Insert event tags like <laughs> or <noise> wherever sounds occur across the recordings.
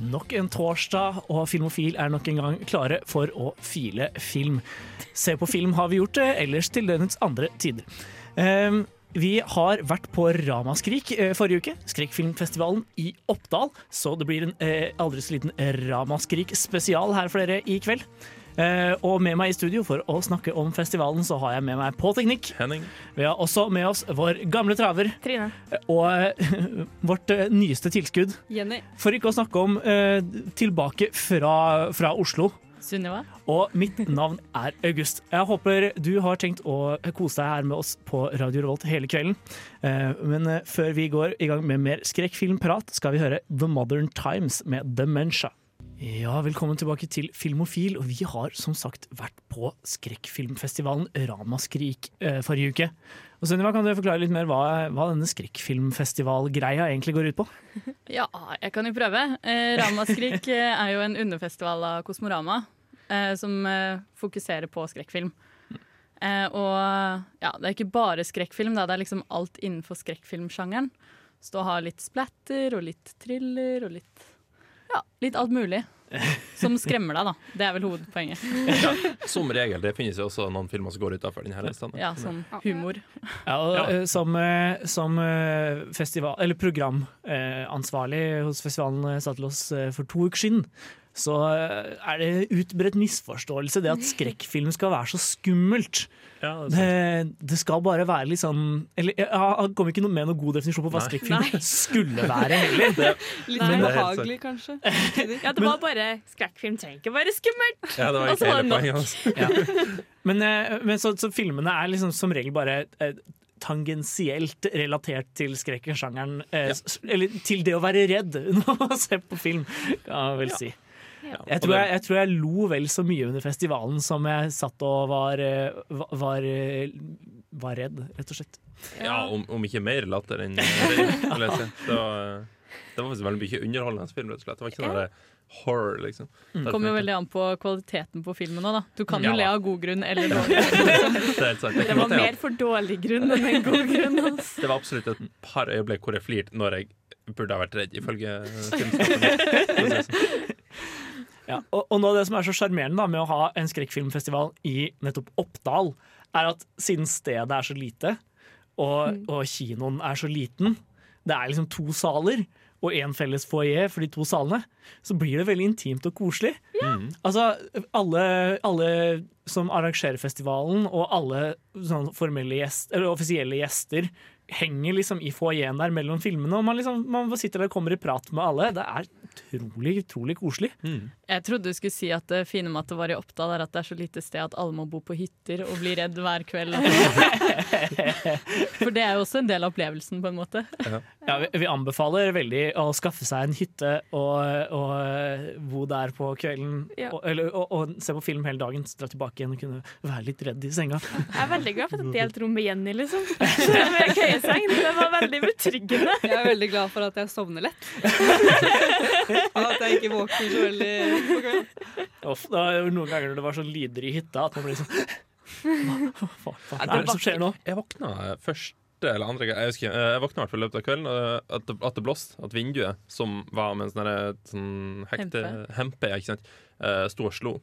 Nok en torsdag, og Filmofil er nok en gang klare for å file film. Se på film har vi gjort det, ellers til døgnets andre tider. Um, vi har vært på Ramaskrik eh, forrige uke, Skrekkfilmfestivalen i Oppdal. Så det blir en eh, aldri så liten Ramaskrik spesial her for dere i kveld. Eh, og med meg i studio for å snakke om festivalen, så har jeg med meg på teknikk. Henning. Vi har også med oss vår gamle traver Trine. og eh, vårt eh, nyeste tilskudd. Jenny. For ikke å snakke om eh, tilbake fra, fra Oslo. Sunniva. Og mitt navn er August. Jeg håper du har tenkt å kose deg her med oss på Radio Revolt hele kvelden. Eh, men eh, før vi går i gang med mer skrekkfilmprat, skal vi høre The Modern Times med Dementia. Ja, velkommen tilbake til Filmofil, og vi har som sagt vært på skrekkfilmfestivalen Ramaskrik eh, forrige uke. Og Sunniva, kan du forklare litt mer hva, hva denne skrekkfilmfestivalgreia egentlig går ut på? <laughs> Ja, jeg kan jo prøve. Eh, Ramaskrik eh, er jo en underfestival av Kosmorama eh, som eh, fokuserer på skrekkfilm. Eh, og ja, det er ikke bare skrekkfilm, da. det er liksom alt innenfor skrekkfilmsjangeren. Så du har litt splatter og litt thriller og litt Ja, litt alt mulig. Som skremmer deg, da. Det er vel hovedpoenget. Som regel. Det finnes jo også noen filmer som går utafor denne listen. Ja, som humor. Ja, og, eh, Som, eh, som eh, festival, eller programansvarlig hos festivalen eh, for to uker siden, så eh, er det utbredt misforståelse det at skrekkfilm skal være så skummelt. Ja, det. Det, det skal bare være litt sånn Eller Jeg kom ikke med noen god definisjon på hva skrekkfilm skulle være heller. <laughs> Det litt helt behagelig, kanskje. <laughs> Ja, det var bare skrekkfilm trenger ikke være skummelt. ja, det var ikke hele poenget. Ja. Men, eh, men så, så filmene er liksom som regel bare eh, tangensielt relatert til skrekksjangeren. Eh, Ja. Eller til det å være redd når man ser på film, kan jeg vel si. Jeg tror jeg, jeg tror jeg lo vel så mye under festivalen som jeg satt og var, eh, var, var, eh, var redd, rett og slett. Ja, om, om ikke mer latter enn det, vil jeg si. <laughs> Det var, det var faktisk veldig mye underholdende film, rett og slett. Det var ikke noe horror, liksom. Det kommer jo veldig an på kvaliteten på filmen òg, da. Du kan jo Ja, le av god grunn eller dårlig grunn. <laughs> Det sant. Det var mer for dårlig grunn enn en god grunn. Altså. Det var absolutt et par øyeblikk hvor jeg flirte når jeg burde ha vært redd, ifølge filmskaperne. <laughs> Ja, og, og noe av det som er så sjarmerende med å ha en skrekkfilmfestival i nettopp Oppdal, er at siden stedet er så lite, og, og kinoen er så liten, det er liksom to saler og én felles foajé for de to salene, så blir det veldig intimt og koselig. Altså, alle, alle som arrangerer festivalen, og alle sånn formelle gjest, eller offisielle gjester, henger liksom i foajeen der mellom filmene, og man, liksom, man sitter der og kommer i prat med alle. Det er utrolig, utrolig koselig. Jeg trodde du skulle si at det fine med at det var i Oppdal, er at det er så lite sted at alle må bo på hytter og bli redd hver kveld. <laughs> For det er jo også en del av opplevelsen, på en måte. Ja, vi, vi anbefaler veldig å skaffe seg en hytte og, og bo der på kvelden. Ja. Og, eller, og, og se på film hele dagen, dra tilbake igjen og kunne være litt redd i senga. Jeg er veldig glad for at jeg delte <laughs> rom med Jenny, liksom. <laughs> Med køyeseng. Det var veldig betryggende. Jeg er veldig glad for at jeg sovner lett. <laughs> Og at jeg ikke våkner så veldig på kvelden. Var noen ganger når det var sånn lyder i hytta at man blir sånn Hva, hva, hva er det som skjer nå? Jeg våkna første eller andre jeg husker jeg våkna i hvert fall i løpet av kvelden at det, at det blåste. At vinduet, som var med en sånn sånn hekte, Hempe. hempe, ikke sant, eh, sto og slo.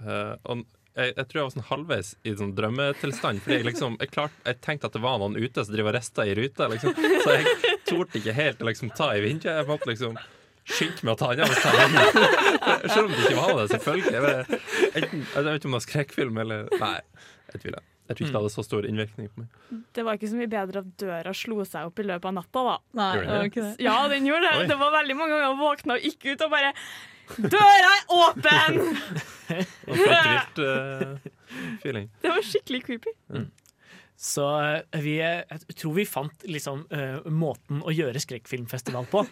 Uh, og jeg, jeg tror jeg var sånn halvveis i sånn drømmetilstand. Fordi jeg liksom jeg, klart, jeg tenkte at det var noen ute som driver og rista i ruta. Liksom. Så jeg torde ikke helt å liksom, ta i vinduet. Jeg måtte liksom skynde meg å ta den av. Selv om det ikke var det, selvfølgelig. Jeg vet ikke om det var skrekkfilm eller Nei, jeg tviler. Jeg tror ikke det hadde så stor innvirkning på meg. Det var ikke så mye bedre at døra slo seg opp i løpet av natta, da. Nei, det var ikke det. Ja, den gjorde det. Oi. Det var veldig mange ganger jeg våkna og gikk ut og bare Døra er åpen! <laughs> Vilt uh, feeling. <laughs> Det var skikkelig creepy. Så eh, vi, jeg tror vi fant liksom uh, måten å gjøre skrekkfilmfestival på.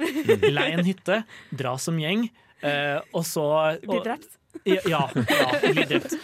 Lei en hytte, dra som gjeng, uh, og så Bli drept. Ja, ja, ja bli drept.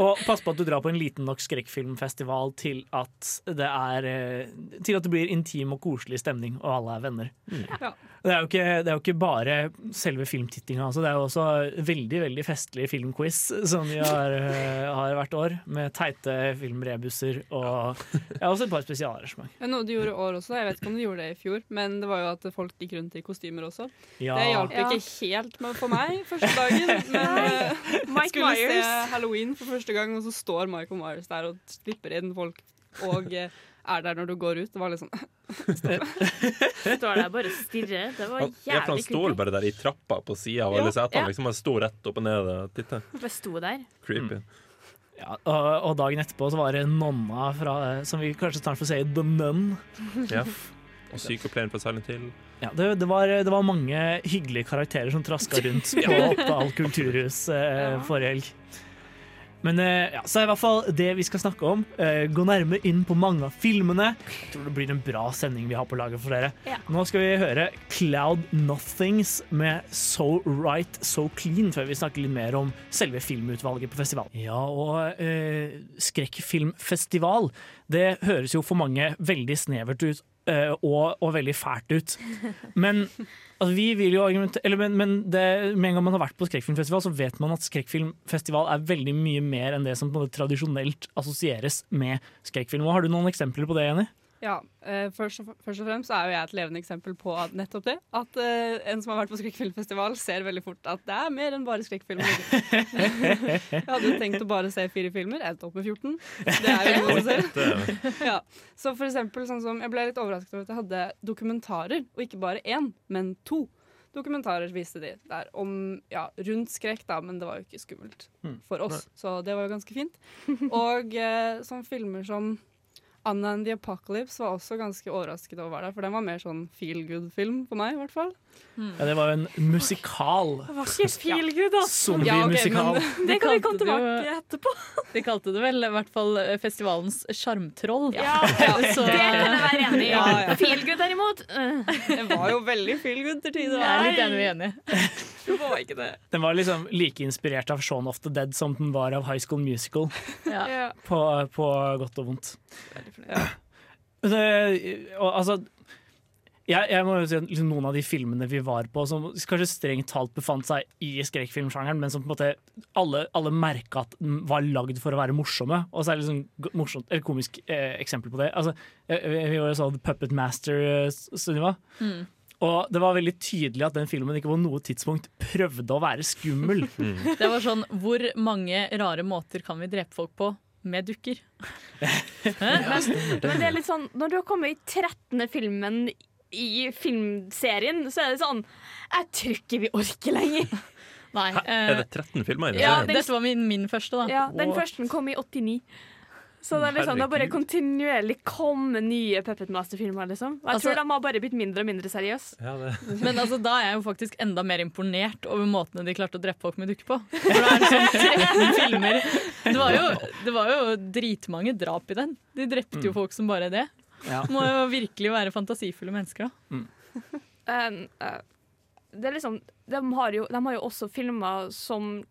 Og pass på at du drar på en liten nok skrekkfilmfestival til at det er eh, Til at det blir intim og koselig stemning, og alle er venner. Ja. Det, er jo ikke, det er jo ikke bare selve filmtittinga, altså. det er jo også veldig veldig festlig filmquiz som vi har, eh, har hvert år, med teite filmrebuser og ja, også et par spesialarrangement. Ja, noe du gjorde i år også, jeg vet ikke om du gjorde det i fjor, men det var jo at folk gikk rundt i kostymer også. Ja. Det hjalp Ja. ikke helt med for meg første dagen, men <laughs> Mike skulle se Halloween for første gang, og så står Michael Myers der og slipper inn folk, og eh, er der når du går ut. Det var litt sånn <laughs> Står der bare og stirrer. Det var Han, ja, for han jævlig står bare der i trappa på sida av Ja, alle setene. ja. Liksom, han sto rett opp og ned og titta. Bare sto der. Creepy. Ja, og, og dagen etterpå så var det nonna fra, som vi kanskje snart får se i The Nun. <laughs> Ja. Og sykepleieren fra Silent Hill. Ja, det, det, var, det var mange hyggelige karakterer som traska <laughs> rundt på Oppdal kulturhus eh, Ja. forrige helg. Men eh, ja, så er i hvert fall det vi skal snakke om. Eh, gå nærme inn på mange av filmene. Jeg tror det blir en bra sending vi har på laget for dere. Ja. Nå skal vi høre Cloud Nothings med So Right So Clean, før vi snakker litt mer om selve filmutvalget på festivalen. Ja, og eh, skrekkfilmfestival, det høres jo for mange veldig snevert ut. Eh, og, og veldig fælt ut. Men altså, vi vil jo eller, Men, men det, med en gang man har vært på skrekkfilmfestival, så vet man at skrekkfilmfestival er veldig mye mer enn det som tradisjonelt assosieres med skrekkfilm. Har du noen eksempler på det, Jenny? Ja, uh, først, og, først og fremst er jo jeg et levende eksempel på at nettopp det. At uh, en som har vært på skrekkfilmfestival, ser veldig fort at det er mer enn bare skrekkfilmer. <laughs> jeg hadde jo tenkt å bare se fire filmer, endte opp med 14. Det er jo noe å se. <laughs> Ja. Så for eksempel, sånn som, jeg ble litt overrasket over at jeg hadde dokumentarer, og ikke bare én, men to. Dokumentarer viste de der om ja, rundt skrekk, da, men det var jo ikke skummelt Mm. for oss. Så det var jo ganske fint. <laughs> Og uh, sånn filmer som Anna and the Apocalypse var også ganske overrasket over å være der, for den var mer sånn feel good-film for meg, i hvert fall. Ja, det var jo en musikal. Det var ikke feel good, da Zombie-musikal. Ja, okay, <laughs> Det kan vi komme tilbake jo- etterpå. <laughs> De kalte det vel i hvert fall eh, festivalens sjarmtroll. Ja, <laughs> Så- Det kan jeg være enig i. Ja, ja. Feel good, derimot. Det var jo veldig feel good til tider. Jeg er litt enig enig. Det var ikke det. Den var liksom like inspirert av Shaun of the Dead som den var av High School Musical, Ja. Ja. på, på godt og vondt. Ja. Men det, og, altså, jeg, jeg må jo si at liksom, Noen av de filmene vi var på, som kanskje strengt talt befant seg i skrekkfilmsjangeren, men som på en måte alle, alle merka at den var lagd for å være morsomme. Og så er det liksom morsomt, eller komisk eh, eksempel på det. Altså, eh, vi var jo sånn The Puppet Master, eh, Sunniva. Mm. Og det var veldig tydelig at den filmen ikke på noe tidspunkt prøvde å være skummel. Det var sånn Hvor mange rare måter kan vi drepe folk på med dukker? <laughs> Men, men det er litt sånn Når du har kommet i 13. filmen i filmserien, så er det sånn Jeg tror ikke vi orker lenger. Nei. Hæ? eh, Er det 13 filmer i den Ja, det- Dette var min, min første, da. Ja, Den What? første kom i 89. Så det er liksom, det har bare kontinuerlig kommet nye Puppet Master-filmer. liksom. Og jeg Altså- tror de har bare blitt mindre og mindre seriøse. Ja. <laughs> Men altså, da er jeg jo faktisk enda mer imponert over måtene de klarte å drepe folk med dukker på. For det er sånn 13 <laughs> filmer. Det var, jo, det var jo dritmange drap i den. De drepte jo folk som bare det. Ja. Må jo virkelig være fantasifulle mennesker, da. Mm. <laughs> Um, uh, det er liksom, de, har jo, de har jo også filmer som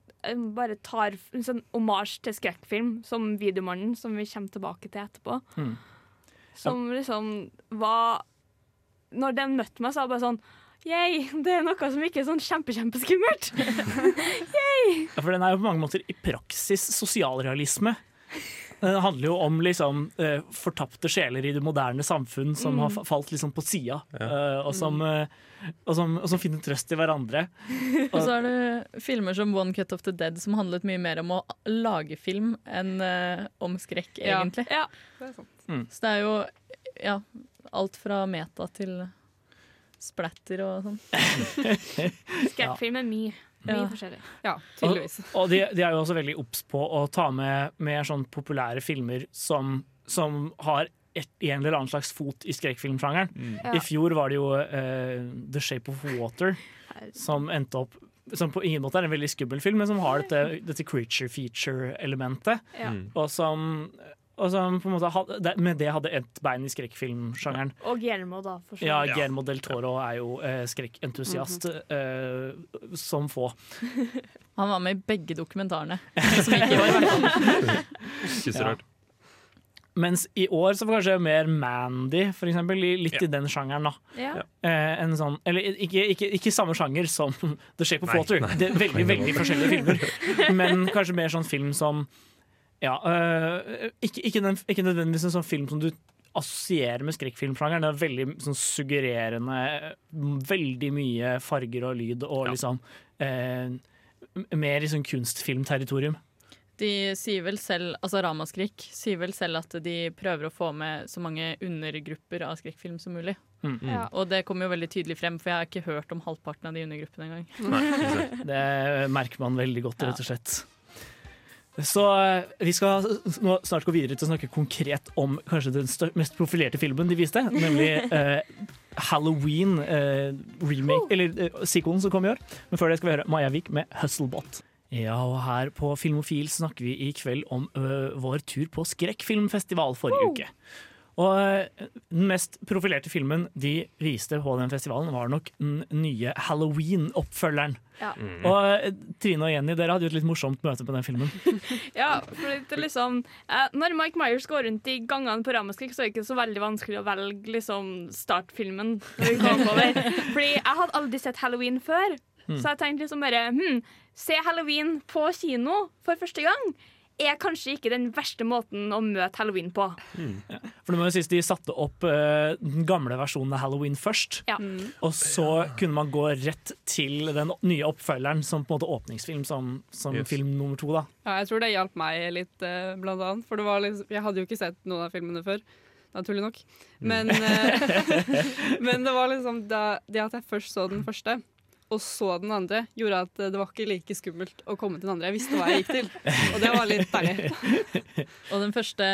bare tar en sånn omasj til skrekkfilm, som 'Videomannen', som vi kommer tilbake til etterpå. Mm. Som liksom var Når den møtte meg, så var det bare sånn Yay, det er noe som ikke er sånn kjempe, kjempeskummelt. <laughs> Ja, for den er jo på mange måter i praksis sosialrealisme. Den handler jo om liksom, eh, fortapte sjeler i det moderne samfunn som har falt liksom på sida, eh, og, som, eh, og, som, og som finner trøst i hverandre. <laughs> Og så er det filmer som One Cut of the Dead som handlet mye mer om å lage film enn uh, om skrekk, Ja. egentlig. Ja. Det er sant. Så det er jo ja, alt fra meta til splatter og sånn. <laughs> Skrekkfilm er mye. Mye Ja. forskjellig. Ja, tydeligvis. Og de, de er jo også veldig obs på å ta med mer sånn populære filmer som, som har et, en eller annen slags fot i skrekkfilmsjangeren. Ja. I fjor var det jo uh, The Shape of Water som endte opp som på ingen måte er en veldig skummel film, men som har dette, dette creature feature-elementet. Ja. Mm. Og som, og som på en måte hadde, med det hadde ett bein i skrekkfilmsjangeren. Og Guillermo, da. For Ja. Guillermo del Toro er jo eh, skrekkentusiast eh, som få. <laughs> Han var med i begge dokumentarene. <laughs> Som ikke var, i hvert fall. Ikke så rart. Mens i år så var kanskje mer Mandy, for eksempel, Litt litt i den sjangeren. da. Ja. Eh, en sånn, eller ikke, ikke, ikke samme sjanger som The Shape of Nei, nei. Det er veldig, veldig forskjellige filmer. <laughs> Men kanskje mer sånn film som Ja, øh, ikke, ikke, den, ikke nødvendigvis en sånn film som du assosierer med skrekkfilmsjangeren. Det er veldig sånn suggererende, veldig mye farger og lyd og Ja. liksom øh, Mer i sånn kunstfilmterritorium. De sier vel selv, altså Ramaskrik sier vel selv at de prøver å få med så mange undergrupper av skrekkfilm som mulig. Mm. Ja. Og det kommer jo veldig tydelig frem, for jeg har ikke hørt om halvparten av de undergruppene engang. <laughs> Det merker man veldig godt, rett og slett. Så eh, vi skal nå snart gå videre til å snakke konkret om kanskje den mest profilerte filmen de viste, nemlig uh, <laughs> Halloween uh, remake, eller uh, sequelen som kom i år. Men før det skal vi høre Maja Vik med 'Hustlebot'. Ja, og her på Filmofil snakker vi i kveld om ø, vår tur på skrekkfilmfestival forrige uke. Og den mest profilerte filmen de viste på den festivalen, var nok den nye Halloween-oppfølgeren. Ja. Og Trine og Jenny, dere hadde jo et litt morsomt møte på den filmen. <laughs> Ja, for det er liksom eh, Når Mike Myers går rundt i gangene på Ramaskrik, så er det ikke så veldig vanskelig å velge liksom startfilmen. <laughs> Fordi jeg hadde aldri sett Halloween før, så jeg tenkte liksom bare hm, Se Halloween på kino for første gang er kanskje ikke den verste måten å møte halloween på. For det må jo sies De satte opp uh, den gamle versjonen av Halloween først. Ja. Og så kunne man gå rett til den nye oppfølgeren som på en måte åpningsfilm, som, som Yes. film nummer to. da Ja, jeg tror det hjalp meg litt, uh, blant annet. For det var liksom, jeg hadde jo ikke sett noen av filmene før. Naturlig nok. Men, eh, <laughs> <laughs> men det var liksom da, det at jeg først så den første, og så den andre, gjorde at det var ikke like skummelt å komme til den andre. Jeg visste hva jeg gikk til. Og det var litt deilig. <laughs> Og den første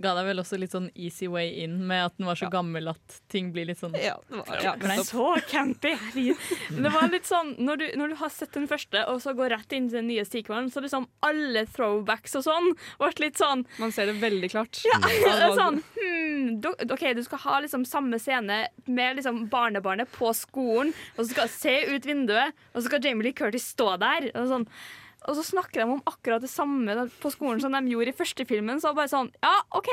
ga deg vel også litt sånn easy way in, med at den var så gammel at ting blir litt sånn Ja, det var, ja, Men så campy! det var litt sånn, når du, når du har sett den første, og så går rett inn til den nye sequelen, så liksom alle throwbacks og sånn ble litt sånn Man ser det veldig klart. Ja, Ja, det er sånn hmm, du, OK, du skal ha liksom samme scene med liksom barnebarnet på skolen, og så skal se ut vinduet, og så skal Jamie Lee Curtis stå der. Og, sånn. og så snakker de om akkurat det samme på skolen som de gjorde i første filmen. Så bare sånn Ja, OK,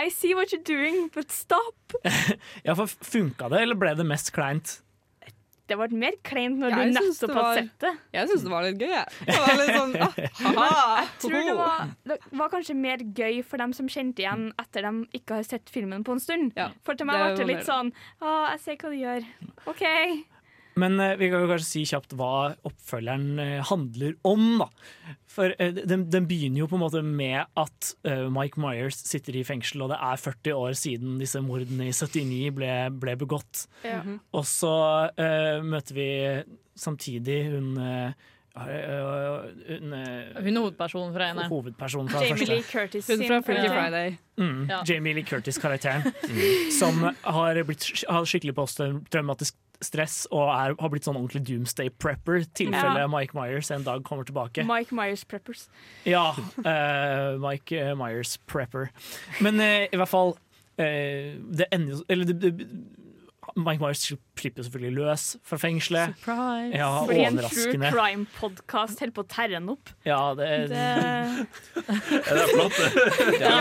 I see what you're doing, but stop. <laughs> Ja, for Funka det, eller ble det mest kleint? Det ble mer kleint når Jeg du nettopp hadde sett det. Jeg syns det var litt gøy, jeg. Det var litt sånn, ah. <laughs> Jeg tror det var, det var kanskje mer gøy for dem som kjente igjen etter de ikke har sett filmen på en stund. Ja, For til meg ble det litt sånn Å, jeg ser hva du gjør. OK. Men eh, vi kan jo kanskje si kjapt hva oppfølgeren eh, handler om. da. For eh, den, den begynner jo på en måte med at eh, Mike Myers sitter i fengsel, og det er 40 år siden disse mordene i 79 ble, ble begått. Ja. Og så eh, møter vi samtidig hun eh, hun, eh, er hovedpersonen fra henne. hovedpersonen fra Jamie første. Lee Curtis Hun fra Freaky. Friday. Mm, Ja. Jamie Lee Curtis-karakteren. <laughs> Som har, blitt, har skikkelig posttraumatisk stress og er, har blitt sånn ordentlig doomsday prepper. Tilfelle Ja. Mike Myers en dag kommer tilbake. Mike Myers Preppers. Ja, Uh, Mike eh, Myers prepper. Men uh, i hvert fall uh, Det ender jo Eller det, det, Mike Myers slipper jo selvfølgelig løs fra fengselet. Surprise! Ja, Fordi en true crime-podkast holder på å terre den opp. Ja, det, Det, Er <laughs> det flott? ja,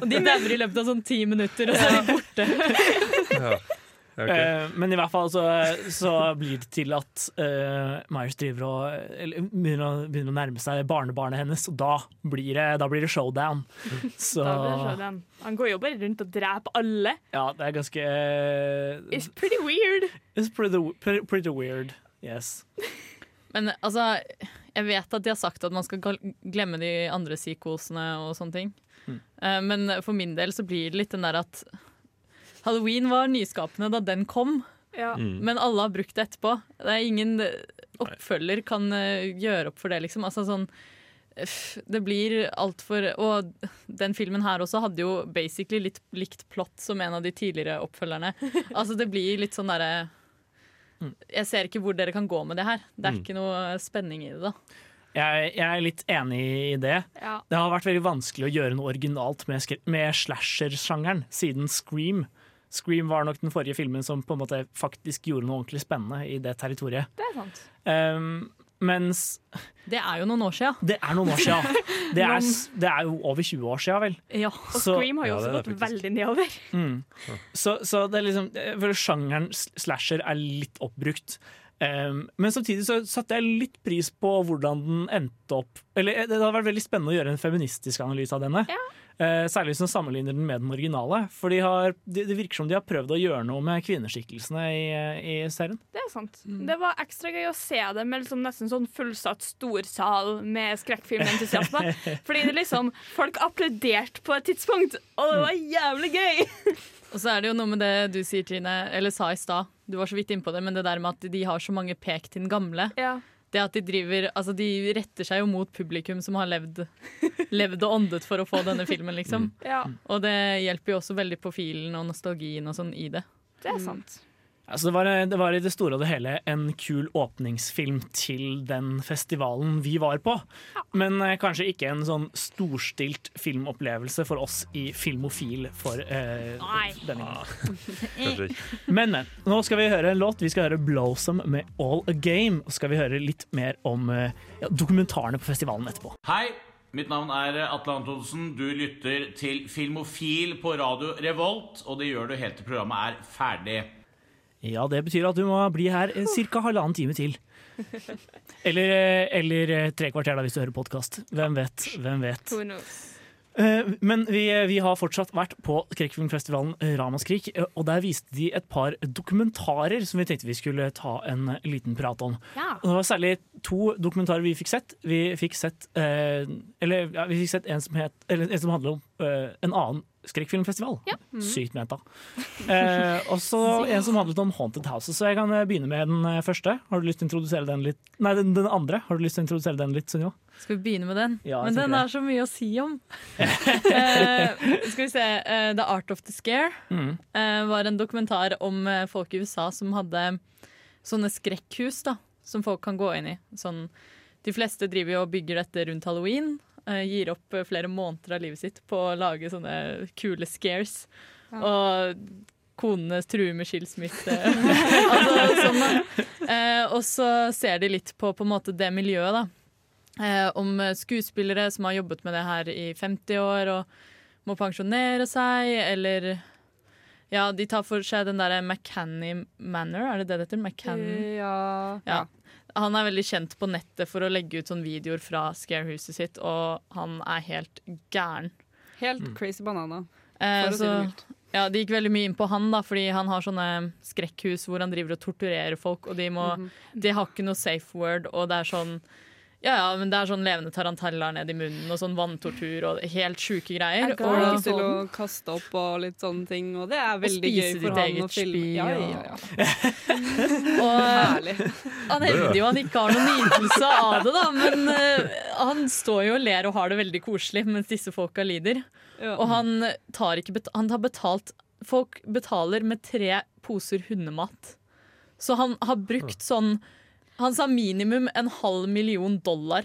Og de dauer i løpet av sånn ti minutter, og så er de borte. Ja. Ok. Eh, men i hvert fall så, så blir det til at uh, Myers driver og eller, begynner, å, begynner å nærme seg barnebarnet hennes, og da blir det, da blir det showdown. Så da blir det showdown. Han går jo bare rundt og dreper alle. ja, det er ganske uh, It's pretty weird. It's pretty, pretty, pretty weird. Yes. Men altså, jeg vet at de har sagt at man skal glemme de andre psykosene og sånne ting. Mm. Uh, Men for min del så blir det litt den der at Halloween var nyskapende da den kom, Ja. Mm. men alle har brukt det etterpå. Det er ingen oppfølger kan eh, gjøre opp for det, liksom. Altså sånn Det blir altfor Og den filmen her også hadde jo basically litt likt plott som en av de tidligere oppfølgerne. <laughs> Altså det blir litt sånn derre Jeg ser ikke hvor dere kan gå med det her. Det er Mm. ikke noe spenning i det, da. Jeg, jeg er litt enig i det. Ja. Det har vært veldig vanskelig å gjøre noe originalt med, med slasher-sjangeren siden Scream. Scream var nok den forrige filmen som på en måte faktisk gjorde noe ordentlig spennende i det territoriet. Det er sant. Um, mens Det er jo noen år sia. det er noen år siden. <laughs> Det er, det er jo over 20 år siden, vel. Ja. Og Så- Scream har jo Ja, også gått veldig nedover. Mm. Så, så det er liksom for føler Sjangeren slasher er litt oppbrukt. Men samtidig så satte jeg litt pris på hvordan den endte opp Eller eh, Det hadde vært veldig spennende å gjøre en feministisk analyse av denne. Ja. Eh, særlig hvis man sammenligner den med den originale. For de har, det, virker som de har prøvd å gjøre noe med kvinneskikkelsene i, eh, i serien. Det er sant. Det var ekstra gøy å se det med liksom nesten sånn fullsatt storsal med skrekkfilmentusiasme. <laughs> Fordi det liksom Folk applauderte på et tidspunkt, og det var jævlig gøy! Og så er det jo noe med det du sier, Trine, eller sa i stad. Du var så vidt innpå det, men det der med at de har så mange pek til den gamle. Ja. Det at de driver Altså, de retter seg jo mot publikum som har levd, <laughs> levd og åndet for å få denne filmen, liksom. ja, Og det hjelper jo også veldig på filen og nostalgien og sånn i det. det er sant. Altså det, var, det var i det store og det hele en kul åpningsfilm til den festivalen vi var på. Men eh, kanskje ikke en sånn storstilt filmopplevelse for oss i Filmofil for eh, denne gangen. <laughs> Men. Nå skal vi høre en låt. Vi skal høre 'Blowsome' med 'All A Game'. Og skal vi høre litt mer om eh, ja, dokumentarene på festivalen etterpå. Hei, mitt navn er Atle Antonsen. Du lytter til Filmofil på radio Revolt, og det gjør du helt til programmet er ferdig. Ja, det betyr at du må bli her ca. halvannen time til. Eller, eh, eller eh, tre kvarter, da, hvis du hører podkast. Hvem vet? Hvem vet? Eh, Men vi, vi har fortsatt vært på skrekkfilmfestivalen Ramaskrik, eh, og der viste de et par dokumentarer som vi tenkte vi skulle ta en eh, liten prat om. Ja. Det var særlig to dokumentarer vi fikk sett. Vi fikk sett, eh, eller, ja, vi fikk sett en som, het, eller, en som handler om eh, en annen skrekkfilmfestival. Ja. Sykt meta. Eh, og så <laughs> en som handlet om Haunted Houses. Så jeg kan eh, begynne med den eh, første. Har du lyst til å introdusere den litt? Nei, den, den andre. Har du lyst til å introdusere den litt, Sunniva? Skal vi begynne med den? Ja, Men den har så mye å si om. <laughs> Eh, skal vi se. eh, The Art of the Scare Mm. eh, var en dokumentar om folk i USA som hadde sånne skrekkhus da, som folk kan gå inn i. Sånn, de fleste driver jo og bygger dette rundt halloween. Eh, gir opp eh, flere måneder av livet sitt på å lage sånne kule scares. Og konene truer med skilsmisse. <laughs> altså, sånn. Eh, og så ser de litt på, på en måte det miljøet, da. Eh, om skuespillere som har jobbet med det her i 50 år og må pensjonere seg, eller Ja, de tar for seg den derre McCanny Manor, er det det det heter? McCann... Ja. Ja. Han er veldig kjent på nettet for å legge ut sånne videoer fra scarehuset sitt, og han er helt gæren. Helt crazy banana. Eh, si så, mildt. ja, det gikk veldig mye inn på han, da, fordi han har sånne skrekkhus hvor han driver og torturerer folk, og de, må, Mhm. de har ikke noe safe word, og det er sånn ja, ja, men det er sånn levende taranteller ned i munnen og sånn vanntortur og helt sjuke greier. Jeg kan Og, ikke til å kaste opp og litt sånne ting, og det er veldig gøy for han eget å filme. Spi, Ja, ja, ja. <laughs> og Herlig. han hevder jo han ikke har noen nytelse av det, da, men uh, han står jo og ler og har det veldig koselig mens disse folka lider. Ja. Og han tar ikke bet han tar betalt Folk betaler med tre poser hundemat. Så han har brukt sånn Han sa minimum en halv million dollar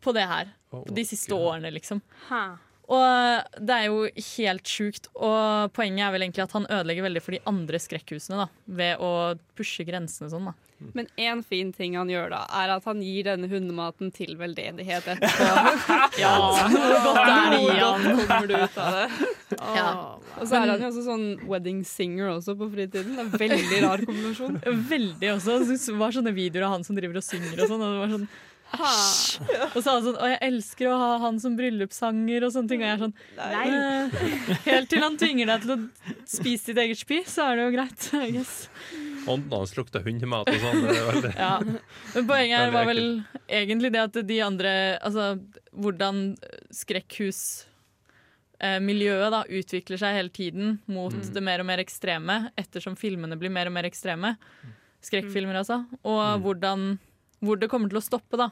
på det her. Oh, På de siste God. årene, liksom. Hæ. Og det er jo helt sjukt. Og poenget er vel egentlig at han ødelegger veldig for de andre skrekkhusene da, ved å pushe grensene sånn. da. Men én fin ting han gjør da, er at han gir denne hundematen til veldedighet etterpå. <laughs> Ja, Hvor godt er det i han? kommer du ut av det? Ja. Og så er han jo også sånn wedding singer også på fritiden. Det er en veldig rar kombinasjon. <laughs> Veldig også. Det var sånne videoer av han som driver og synger og sånn. Og det var sånn Og så han sånn Og jeg elsker å ha han som bryllupssanger og sånne ting. Og jeg er sånn Nei. Helt til han tvinger deg til å spise ditt eget spy, så er det jo greit. I guess. Ånden hans lukter hundemat og sånn. Veldig Ja. Men poenget her var vel egentlig det at de andre Altså hvordan skrekkhusmiljøet da utvikler seg hele tiden mot det mer og mer ekstreme ettersom filmene blir mer og mer ekstreme. Skrekkfilmer, altså. Og hvordan, hvor det kommer til å stoppe, da.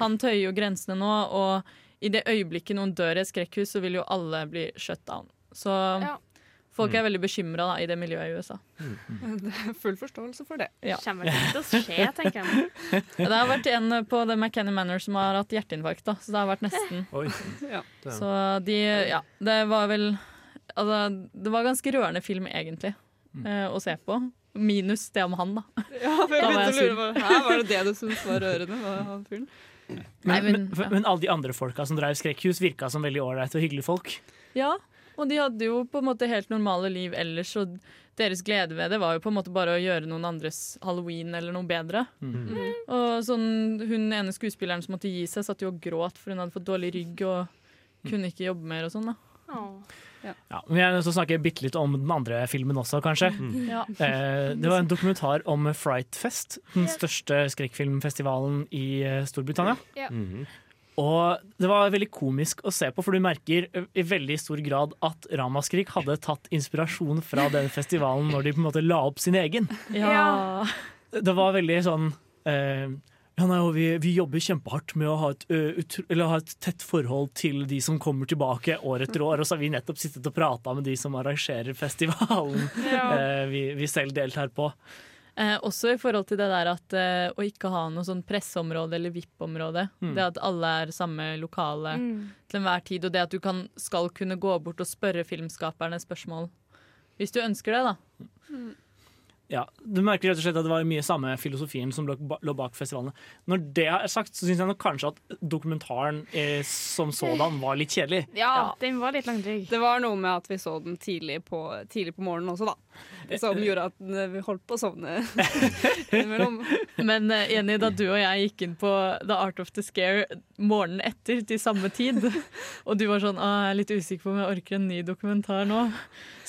Han tøyer jo grensene nå, og i det øyeblikket noen dør i et skrekkhus, så vil jo alle bli shut down. Så Ja. Folk er veldig bekymra i det miljøet i USA. <laughs> Det er Full forståelse for det. Ja. Kommer det ikke til å skje, tenker jeg. <laughs> Det har vært en på The McKenny Manor som har hatt hjerteinfarkt, da, så det har vært nesten. <laughs> Oi. Ja. Så de Ja, det var vel Altså, det var ganske rørende film, egentlig, mm. å se på. Minus det om han, da. Ja, for jeg begynte å lure på Hæ, Var det det du syntes var rørende? Var han fyren? Men, men, ja. men, alle de andre folka som drev skrekkhus, virka som veldig ålreite og hyggelige folk. Ja, og de hadde jo på en måte helt normale liv ellers, og deres glede ved det var jo på en måte bare å gjøre noen andres halloween eller noe bedre. Og sånn, hun ene skuespilleren som måtte gi seg, satt jo og gråt for hun hadde fått dårlig rygg og kunne ikke jobbe mer og sånn, da. Åh. Ja, men jeg er nødt til å snakke bitte litt om den andre filmen også, kanskje. Ja. <laughs> Eh, det var en dokumentar om Frightfest, den største skrekkfilmfestivalen i eh, Storbritannia. -hmm. Og det var veldig komisk å se på, for du merker i veldig stor grad at Ramaskrik hadde tatt inspirasjon fra den festivalen når de på en måte la opp sin egen. Ja. Det var veldig sånn eh, ja, nei, og vi, vi jobber kjempehardt med å ha et, ø, utro- eller ha et tett forhold til de som kommer tilbake år etter år. Og så har vi nettopp sittet og prata med de som arrangerer festivalen <laughs> eh, vi, vi selv deltar på. Eh, også i forhold til det der at eh, å ikke ha noe sånn presseområde eller VIP-område. Mm. Det at alle er samme lokale Mm. til enhver tid, og det at du kan, skal kunne gå bort og spørre filmskaperne spørsmål. Hvis du ønsker det, da. Ja, Du merker rett og slett at det var mye samme filosofien som lå, bak festivalene. Når det er sagt, så syns jeg nok kanskje at dokumentaren eh, som sådan var litt kjedelig. Ja, den var litt langdryg. Det var noe med at vi så den tidlig på, tidlig på morgenen også, da. Som gjorde at eh, vi holdt på å sovne <laughs> innimellom. Men uh, Jenny, da du og jeg gikk inn på The Art of the Scare morgenen etter til samme tid, <laughs> og du var sånn 'Å, jeg er litt usikker på om jeg orker en ny dokumentar nå,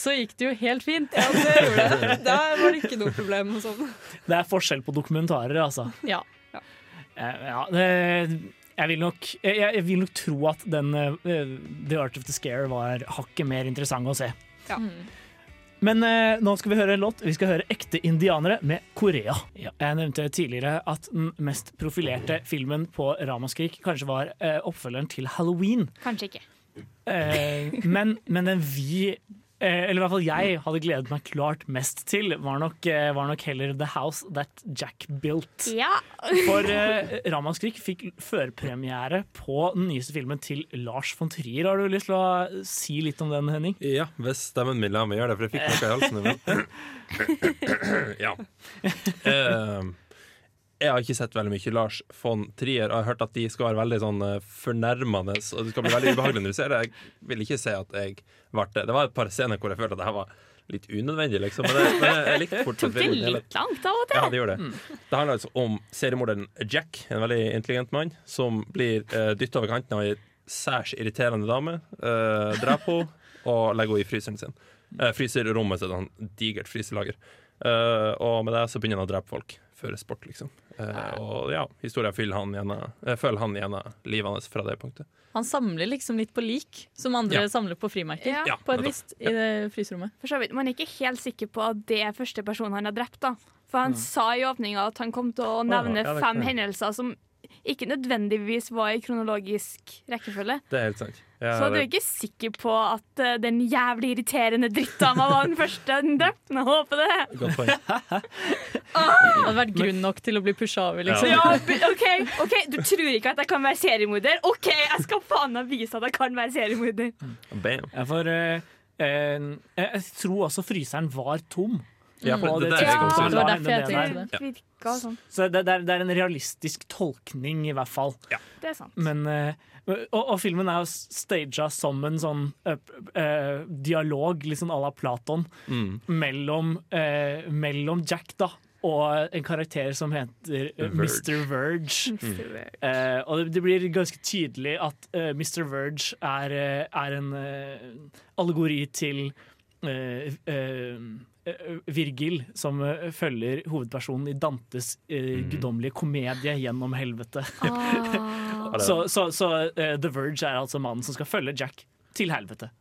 så gikk det jo helt fint. Ja, det gjorde det. <laughs> Der var det ikke noe problem sovne. Det er forskjell på dokumentarer, altså. Ja. ja. ja, det, jeg, vil nok, jeg, jeg vil nok tro at den eh, The Art of the Scare var hakket mer interessant å se. Ja. Men eh, nå skal vi høre en låt. Vi skal høre Ekte indianere med Korea. Ja, jeg nevnte tidligere at den mest profilerte filmen på Ramaskrik kanskje var eh, oppfølgeren til Halloween. Kanskje ikke. Eh, men, men den vi eller i hvert fall jeg hadde gledet meg klart mest til, var nok, eh, var nok heller The House That Jack Built. Ja. For eh, Ramaskrik fikk førpremiere på den nyeste filmen til Lars von Trier. Har du lyst til å si litt om den, Henning? Ja, hvis stemmen min lar meg gjøre det, for jeg fikk noe i halsen. <laughs> Ja. Eh, jeg har ikke sett veldig mye Lars von Trier, og jeg har hørt at de skal være veldig sånn eh, fornærmende, og det skal bli veldig ubehagelig når du ser det. Jeg vil ikke si at jeg ble det. Det var et par scener hvor jeg følte at det her var litt unødvendig, liksom. Men det, men jeg likte fortsatt <laughs> Tok det litt langt av og til. ja, det gjorde det. Det handler altså om seriemorderen Jack, en veldig intelligent mann, som blir uh, dytta over kanten av ei særs irriterende dame. Uh, Dreper henne og legger henne i fryseren sin. Uh, fryserrommet sitt, et digert fryselager. Uh, og med det så begynner han å drepe folk. Føre sport, liksom. Eh, og ja, historien følger han gjennom, livet hans fra det punktet. Han samler liksom litt på lik, som andre Ja. samler på frimerker. Ja. På et vist visst i det fryserommet. For så vidt. Man er ikke helt sikker på at det er første person han har drept. da For han sa i åpninga at han kom til å nevne ja, fem hendelser som ikke nødvendigvis var i kronologisk rekkefølge. Det er helt sant. Ja, Så du er ikke sikker på at uh, den jævlig irriterende drittdama var den første den drepte? Jeg håper det. Godt poeng. <laughs> Det hadde vært grunn nok til å bli pusha over, liksom. Ja, b- OK, ok, du tror ikke at jeg kan være seriemorder? OK, jeg skal faen meg vise at jeg kan være seriemorder. Bam. Ja, for uh, eh, jeg tror også fryseren var tom. Ja, for det, det, det det det, det, det var la derfor jeg henne ned tenkte der. det. Det virka sånn. Så det, det, er, det er en realistisk tolkning, i hvert fall. Ja. Det er sant. Men, eh, og, og filmen er jo staga som en sånn uh, uh, dialog, liksom à la Platon, Mm. mellom, uh, mellom Jack da, og en karakter som heter Verge. Mr. Verge. Mm. Eh, og det, det blir ganske tydelig at uh, Mr. Verge er, er en allegori til Virgil, som eh, følger hovedpersonen i Dantes uh, guddommelige komedie gjennom helvete. Ah. <laughs> Så, så, så uh, The Verge er altså mannen som skal følge Jack til helvete.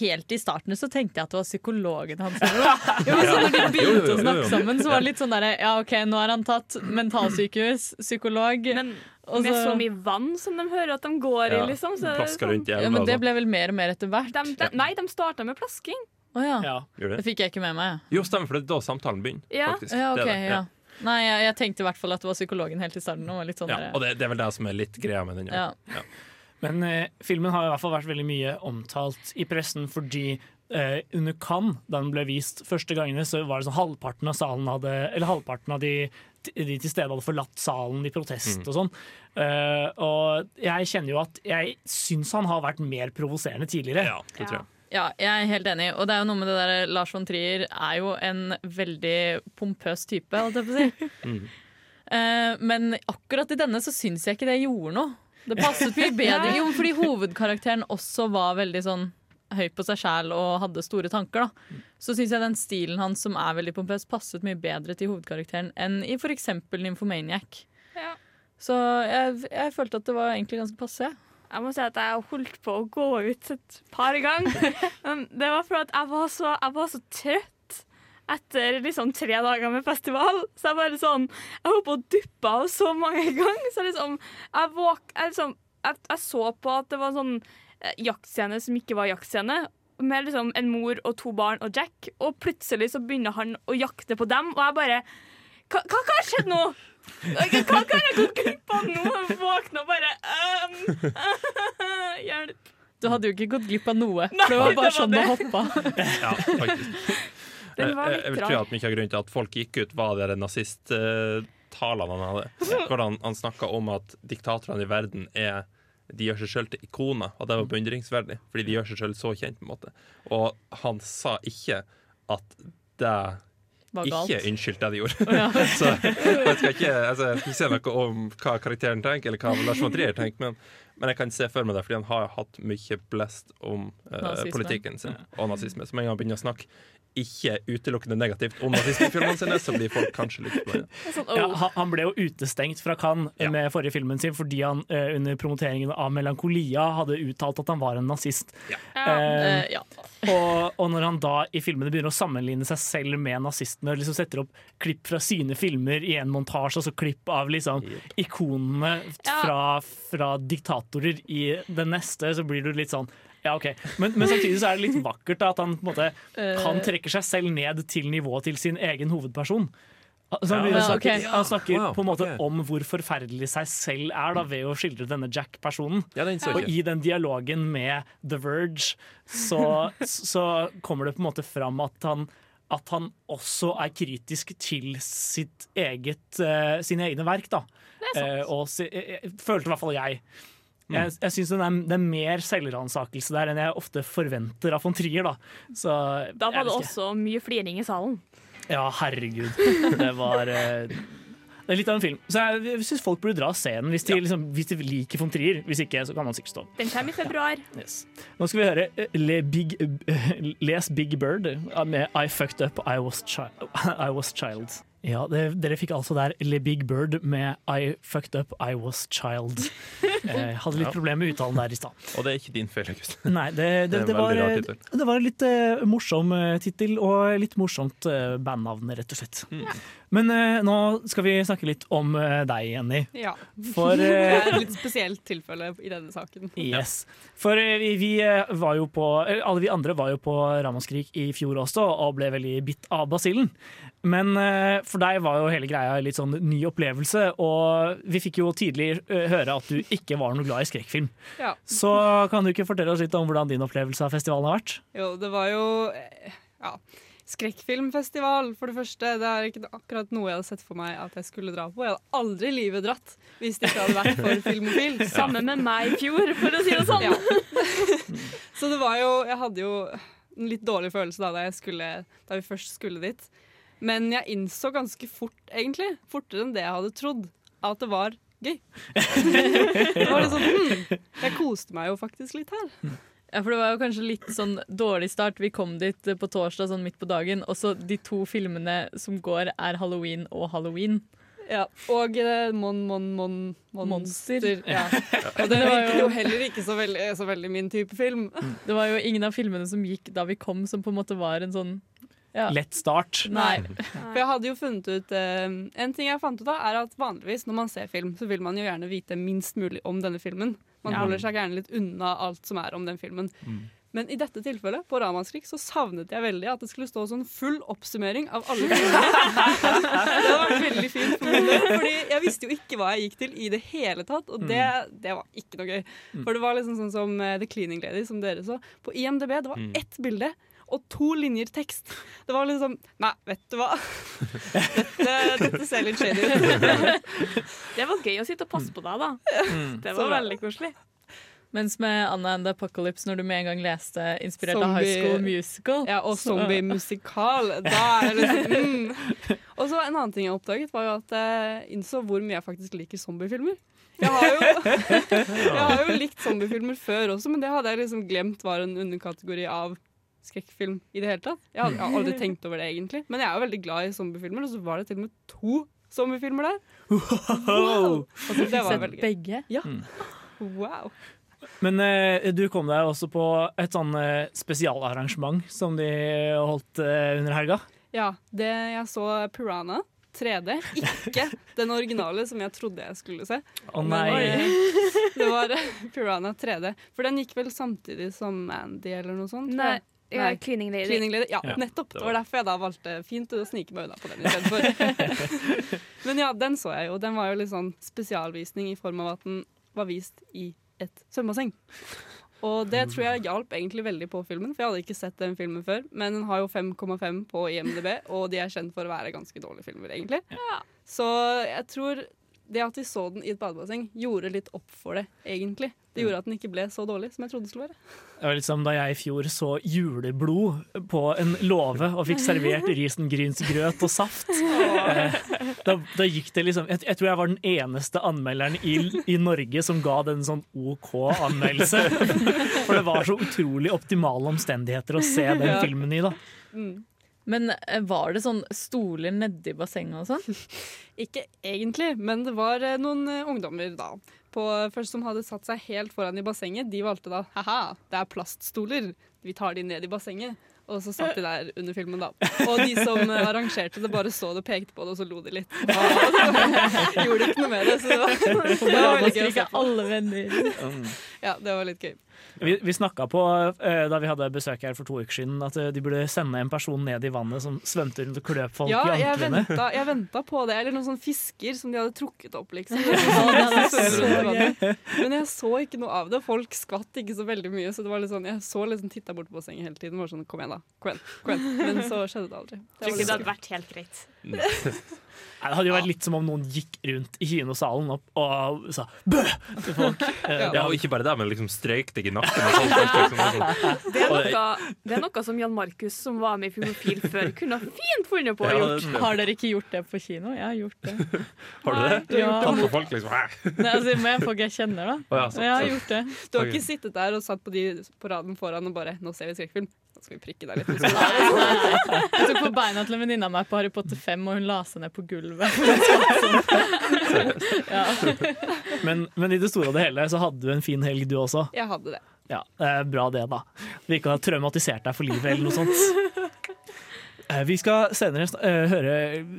Helt i starten så tenkte jeg at det var psykologen hans. <laughs> Jo, men så når de begynte å snakke sammen, så var det litt sånn derre Ja, OK, nå er han tatt mentalsykehus, psykolog Men med så- så mye vann som de hører at de går i, liksom. Så er det Plasker sånn. rundt i ja, men Det sånn. ble vel mer og mer etter hvert. de, de, nei, de starta med plasking. Å ja. Ja. Det det? fikk jeg ikke med meg. Jo, stemmer, for det er da samtalen begynner. Ja. faktisk. Ja, Det ok, er det, ja. Nei, jeg, jeg tenkte i hvert fall at det var psykologen helt i starten. Og var litt sånn Ja, der- og det, det er vel det som er litt greia med den. Ja. ja. Men eh, filmen har i hvert fall vært veldig mye omtalt i pressen fordi eh, under Cannes, da den ble vist første gangene, så var det sånn halvparten av salen hadde Eller halvparten av de, de til stede hadde forlatt salen i protest Mm. og sånn. Eh, og jeg kjenner jo at jeg syns han har vært mer provoserende tidligere. Ja, det tror jeg. Ja, jeg er helt enig. Og det er jo noe med det der Lars von Trier er jo en veldig pompøs type, holdt jeg på å si. <laughs> Mm. Uh, men akkurat i denne så syns jeg ikke det gjorde noe. Det passet mye <laughs> bedre. Jo, fordi hovedkarakteren også var veldig sånn høy på seg sjæl og hadde store tanker. da Så syns jeg den stilen hans som er veldig pompøs, passet mye bedre til hovedkarakteren enn i f.eks. Nymphomaniac. Ja. Så jeg, jeg følte at det var egentlig ganske passe. Jeg må si at jeg holdt på å gå ut et par ganger. <laughs> Det var fordi jeg var så, jeg var så trøtt etter liksom tre dager med festival. Så jeg bare sånn Jeg holdt på å duppe av så mange <laughs> ganger. Så liksom Jeg, våk, jeg, liksom, jeg, jeg så på at det var sånn eh, jaktscene som ikke var jaktscene. Med liksom en mor og to barn og Jack, og plutselig så begynner han å jakte på dem, og jeg bare Hva, hva, hva har skjedd nå? Hva, hva har jeg glipp av nå? Jeg våkner og bare um, <laughs> Hjelp. Du hadde jo ikke gått glipp av noe. Nei, det var det bare var sånn det det. hoppa. <laughs> Ja, faktisk. <laughs> Den var Jeg- litt jeg vil tro at mye av grunnen til at folk gikk ut, var de nazisttalene han hadde. Hvordan han, han snakka om at diktatorene i verden er de gjør seg sjøl til ikoner, og det var beundringsverdig. Fordi de gjør seg sjøl så kjent. på en måte Og han sa ikke at det. Ikke unnskyldt det de gjorde. <laughs> så jeg skal, ikke, altså, jeg skal ikke si noe om hva karakteren tenker, eller hva Lars von Trier tenker, men, men jeg kan se for meg det, fordi han har hatt mye blest om eh, politikken sin og nazisme. Så med en gang han begynner å snakke ikke utelukkende negativt om nazismefilmene sine, så blir folk kanskje litt blanda. <laughs> Sånn, Ja, oh. han, ble jo utestengt fra Cannes Ja. med forrige filmen sin fordi han eh, under promoteringen av Melankolia hadde uttalt at han var en nazist. ja. Eh, Eh, ja. og, og når han da i filmene begynner å sammenligne seg selv med nazistene, og liksom setter opp klipp fra sine filmer i en montasje, altså klipp av liksom ikonene fra, fra, fra diktatorer i den neste, så blir du litt sånn ja, ok. Men, men samtidig så er det litt vakkert da, at han på en måte Han trekker seg selv ned til nivået til sin egen hovedperson. Så han, Ja, begynner å ja, snakke, ok. han snakker Wow, på en måte om hvor forferdelig seg selv er da, ved å skildre denne Jack-personen. Ja, Og i den dialogen med The Verge så, <laughs> så kommer det på en måte fram at han, at han også er kritisk til sitt eget, uh, sine egne verk. Da. Eh, og si, jeg, følte i hvert fall jeg. Jeg, jeg synes det, er- det er mer selvransakelse der enn jeg ofte forventer av von Trier. Da, så, Da var det også mye fliring i salen. Ja, herregud. Det var eh, Det er litt av en film. Så jeg, jeg syns folk burde dra og se den hvis de, liksom, hvis de liker von Trier. Hvis ikke, så kan man sikkert stå. Den kommer i februar. <laughs> Yes. Nå skal vi høre eh, Le Big, eh, Les Big Bird eh, med I Fucked Up, I Was, chi I was Child. Ja, det, Dere fikk altså der Le Big Bird med I Fucked Up, I Was Child. Jeg <laughs> hadde litt Ja. problemer med uttalen der i stad. Og det er ikke din feil, August. Nei, det, det, Det det, var, eh, det var en litt uh, morsom uh, tittel, og litt morsomt uh, bandnavn, rett og slett. Mm. Men uh, nå skal vi snakke litt om eh, deg, Jenny. Ja. For <laughs> Det eh, er et litt spesielt tilfelle i denne saken. Yes. For eh, vi, vi eh, var jo på eh, Alle vi andre var jo på Ramaskrik i fjor også, og ble veldig bitt av basillen. Men eh, for deg var jo hele greia en litt sånn ny opplevelse, og vi fikk jo tidlig eh, høre at du ikke var noe glad i skrekkfilm. Ja. Så kan du ikke fortelle oss litt om hvordan din opplevelse av festivalen har vært? Jo, det var jo eh, ja, skrekkfilmfestival, for det første. Det er ikke akkurat noe jeg hadde sett for meg at jeg skulle dra på. Jeg hadde aldri i livet dratt hvis det ikke hadde vært for Filmofil. <laughs> Samme med meg i fjor, for å si det sånn. Ja. <laughs> Så det var jo Jeg hadde jo en litt dårlig følelse da, da, jeg skulle, da vi først skulle dit. Men jeg innså ganske fort, egentlig, fortere enn det jeg hadde trodd, at det var gøy. det var liksom, hmm, jeg koste meg jo faktisk litt her. Ja, for Det var jo kanskje litt sånn dårlig start. Vi kom dit eh, på torsdag sånn midt på dagen, og så de to filmene som går, er Halloween og Halloween. Ja, og eh, Mon Mon Mon Mon Monster. Ja. <laughs> Og det var jo heller ikke så veldig, så veldig min type film. Det var jo ingen av filmene som gikk da vi kom, som på en måte var en sånn ja. Lett start. <laughs> Nei. For jeg hadde jo funnet ut eh, En ting jeg fant ut av, er at vanligvis når man ser film, så vil man jo gjerne vite minst mulig om denne filmen. Man Ja. holder seg gjerne litt unna alt som er om den filmen. Men i dette tilfellet, på Ramanskrik, så savnet jeg veldig at det skulle stå sånn full oppsummering av alle <laughs> filmene. det var vært veldig fint for min del, fordi jeg visste jo ikke hva jeg gikk til i det hele tatt, og det, det var ikke noe gøy. For det var liksom sånn som eh, The Cleaning Lady, som dere så. På IMDb det var ett bilde og to linjer tekst. Det var liksom Nei, vet du hva? Dette, dette ser litt shady ut. <laughs> Det var gøy å sitte og passe på deg, da. Det var veldig koselig. Mens med Anna and the Apocalypse, når du med en gang leste inspirert av High School Musical Ja, og zombie-musikal. Da er det liksom mm. Og så en annen ting jeg oppdaget, var jo at jeg innså hvor mye jeg faktisk liker zombiefilmer. Jeg har jo, <laughs> jeg har jo likt zombiefilmer før også, men det hadde jeg liksom glemt var en underkategori av skrekkfilm i det hele tatt. Jeg har, jeg aldri tenkt over det, egentlig. Men jeg er jo veldig glad i zombiefilmer, og så var det til og med to zombiefilmer der. Wow! Altså, det var Sett gøy. begge. Ja. Wow. Men eh, du kom deg også på et sånn eh, spesialarrangement som de holdt eh, under helga. Ja, det, jeg så Piranha 3D. Ikke <laughs> den originale som jeg trodde jeg skulle se. Å oh, nei. <laughs> Det var eh, Piranha 3D. For den gikk vel samtidig som Mandy eller noe sånt? Nei, Nei. Cleaning Lady. Cleaning Lady. Ja, Ja, nettopp. det Det var var derfor jeg da valgte fint å snike meg unna på den istedenfor. <laughs> Men ja, den så jeg jo. Den var jo litt sånn spesialvisning i form av at den var vist i et svømmebasseng. Og det tror jeg hjalp egentlig veldig på filmen, for jeg hadde ikke sett den filmen før. Men den har jo 5,5 på IMDb, og de er kjent for å være ganske dårlige filmer, egentlig. Så jeg tror det at vi så den i et badebasseng, gjorde litt opp for det, egentlig. Det gjorde at den ikke ble så dårlig som jeg trodde det skulle være. Det var litt som da jeg i fjor så juleblod på en låve og fikk servert risengrynsgrøt og saft. Eh, Da, da gikk det liksom jeg, jeg tror jeg var den eneste anmelderen i, i Norge som ga den sånn OK anmeldelse. For det var så utrolig optimale omstendigheter å se den filmen i, da. Men eh, var det sånn stoler nedi bassenget og sånn? <laughs> Ikke egentlig, men det var eh, noen eh, ungdommer da på, først som hadde satt seg helt foran i bassenget. De valgte da haha, det er plaststoler, vi tar de ned i bassenget. Og så satt de der under filmen, da. Og de som <laughs> arrangerte det, bare så det, pekte på det, og så lo de litt. <laughs> Og så gjorde ikke noe med det. Så det var, det var veldig gøy å se på. alle venner. Ja, det var litt gøy. Vi, vi snakka på eh, da vi hadde besøk her for to uker siden, at eh, de burde sende en person ned i vannet som svømte rundt og kløp folk Ja, i anklene. Ja, jeg venta <laughs> på det. Eller noen sånne fisker som de hadde trukket opp, liksom. Men jeg så ikke noe av det. Folk skvatt ikke så veldig mye. Så det var litt sånn, jeg så liksom titta bort på bassenget hele tiden. Var sånn, kom igjen da, kom igjen, kom igjen. Men så skjedde det aldri. Det var det hadde vært helt greit. Nei, Det hadde jo vært litt som om noen gikk rundt i kinosalen og, og sa bø til folk. <laughs> Ja, og ikke bare det, men liksom strøyk deg i nakken. Og sånt, <laughs> liksom, og sånt. Det er, noe, det er noe som Jan Markus, som var med i Filmofil før, kunne fint funnet på å Ja, gjort. Har dere ikke gjort det på kino? Jeg har gjort det. Har du det? Ja. Tatt på folk, liksom. Nei, altså, med folk jeg kjenner, da. Oh, ja, så, jeg har gjort det. Du har ikke sittet der og satt på de på raden foran og bare 'Nå ser vi skrekkfilm'. Skal vi prikke deg litt. <laughs> Jeg tok på beina til en venninne av meg på Harry Potter 5, og hun la seg ned på gulvet. <laughs> ja. Men, men i det store og det hele så hadde du en fin helg, du også. Jeg hadde det. Ja, det er Bra det, da. Vi ikke har traumatisert deg for livet eller noe sånt. Eh, Vi skal senere eh, høre,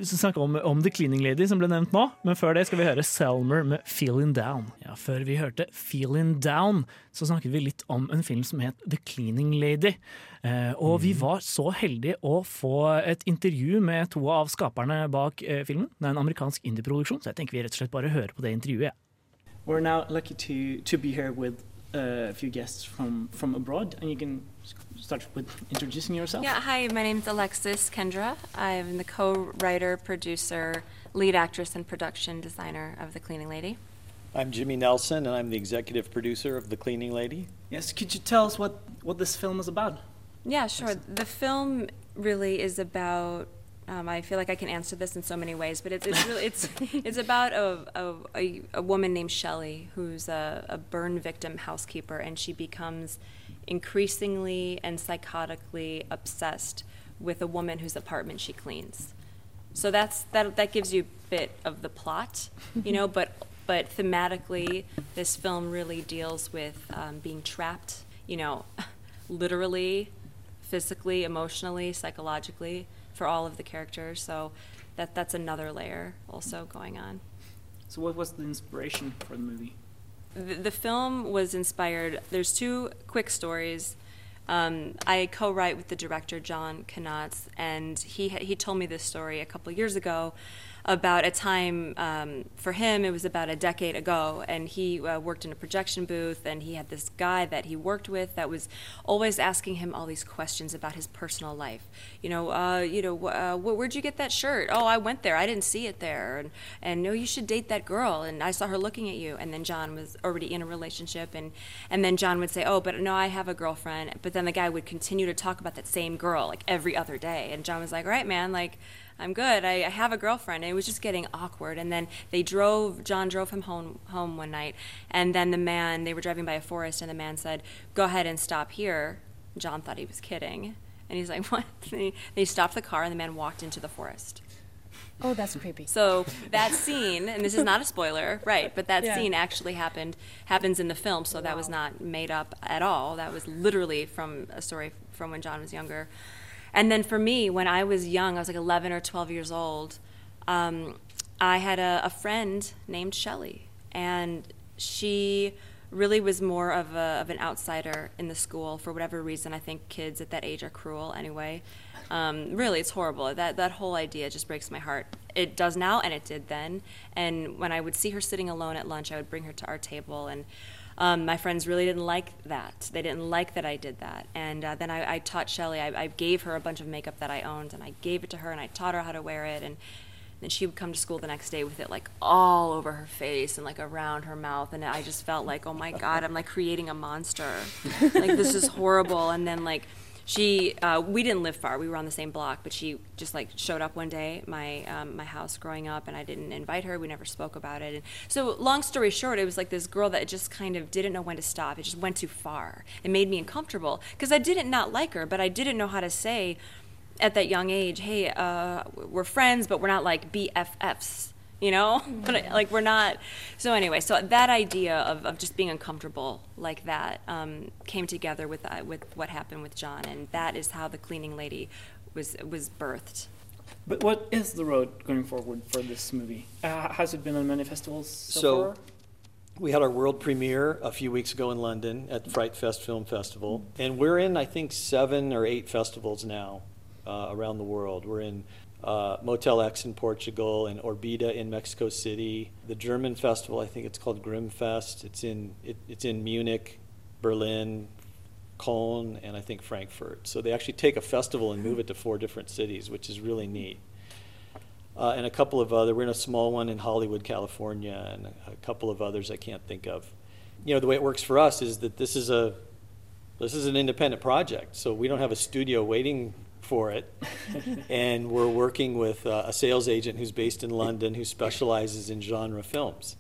snakke om, om The Cleaning Lady, som ble nevnt nå. Men før det skal vi høre Selmer med 'Feeling Down'. Ja, Før vi hørte 'Feeling Down', så snakket vi litt om en film som het 'The Cleaning Lady'. Eh, og vi var så heldige å få et intervju med to av skaperne bak filmen. Det er en amerikansk indie-produksjon, så jeg tenker vi rett og slett bare hører på det intervjuet. We're now lucky to, to be here with Uh, a few guests from, from abroad, and you can start with introducing yourself. Yeah, hi, my name's Alexis Kendra. I'm the co writer, producer, lead actress, and production designer of The Cleaning Lady. I'm Jimmy Nelson, and I'm the executive producer of The Cleaning Lady. Yes, could you tell us what, what this film is about? Yeah, sure. The film really is about. Um, I feel like I can answer this in so many ways, but it's, it's really it's <laughs> it's about a, a, a, woman named Shelley who's a, a burn victim housekeeper, and she becomes increasingly and psychotically obsessed with a woman whose apartment she cleans. So that's that that gives you a bit of the plot, you know, but but thematically, this film really deals with um, being trapped, you know, <laughs> literally, physically, emotionally, psychologically for all of the characters. So that that's another layer also going on. So, what was the inspiration for the movie? The, the film was inspired. There's two quick stories. Um, I co-write with the director John Knotz, and he he told me this story a couple years ago about a time um, for him. It was about a decade ago, and he uh, worked in a projection booth, and he had this guy that he worked with that was always asking him all these questions about his personal life. You know, uh, you know, uh, where'd you get that shirt? Oh, I went there. I didn't see it there, and and no, you should date that girl. And I saw her looking at you. And then John was already in a relationship, and and then John would say, oh, but no, I have a girlfriend. But then the guy would continue to talk about that same girl like every other day, and John was like, all right, man, like. I'm good. I, I have a girlfriend. And it was just getting awkward. And then they drove, John drove him home, home one night. And then the man, they were driving by a forest, and the man said, Go ahead and stop here. John thought he was kidding. And he's like, <laughs> What? And he, they stopped the car, and the man walked into the forest. Oh, that's creepy. So that scene, and this is not a spoiler, right? But that Yeah. scene actually happened, happens in the film, so that was not made up at all. That was literally from a story from when John was younger. And then for me, when I was young, I was like 11 or 12 years old. Um, I had a, a friend named Shelley, and she really was more of, a, of an outsider in the school for whatever reason. I think kids at that age are cruel anyway. Um, really, it's horrible. That that whole idea just breaks my heart. It does now, and it did then. And when I would see her sitting alone at lunch, I would bring her to our table, and um, my friends really didn't like that. They didn't like that I did that. And uh, then I, I taught Shelly. I, I gave her a bunch of makeup that I owned, and I gave it to her, and I taught her how to wear it, and then she would come to school the next day with it like all over her face and like around her mouth and i just felt like oh my god i'm like creating a monster <laughs> like this is horrible and then like she uh, we didn't live far. We were on the same block but she just like showed up one day my um, my house growing up and i didn't invite her. We never spoke about it. And so long story short it was like this girl that just kind of didn't know when to stop. It just went too far. It made me uncomfortable because i didn't not like her but i didn't know how to say at that young age, hey, uh, we're friends, but we're not like BFFs, you know? <laughs> But like we're not. So anyway, so that idea of, of just being uncomfortable like that um, came together with uh, with what happened with John, and that is how the cleaning lady was was birthed. But what is the road going forward for this movie? Uh, has it been on many festivals so, So, far? we had our world premiere a few weeks ago in London at Fright Fest Film Festival, and we're in I think seven or eight festivals now uh, around the world. We're in uh, Motel X in Portugal, and Orbita in Mexico City. The German festival, I think it's called Grimmfest. It's in it, it's in Munich, Berlin, Cologne, and I think Frankfurt. So they actually take a festival and move it to four different cities, which is really neat. Uh, and a couple of other. We're in a small one in Hollywood, California, and a, a couple of others I can't think of. You know, the way it works for us is that this is a this is an independent project, so we don't have a studio waiting for it, and we're working with uh, a sales agent who's based in London who specializes in genre films.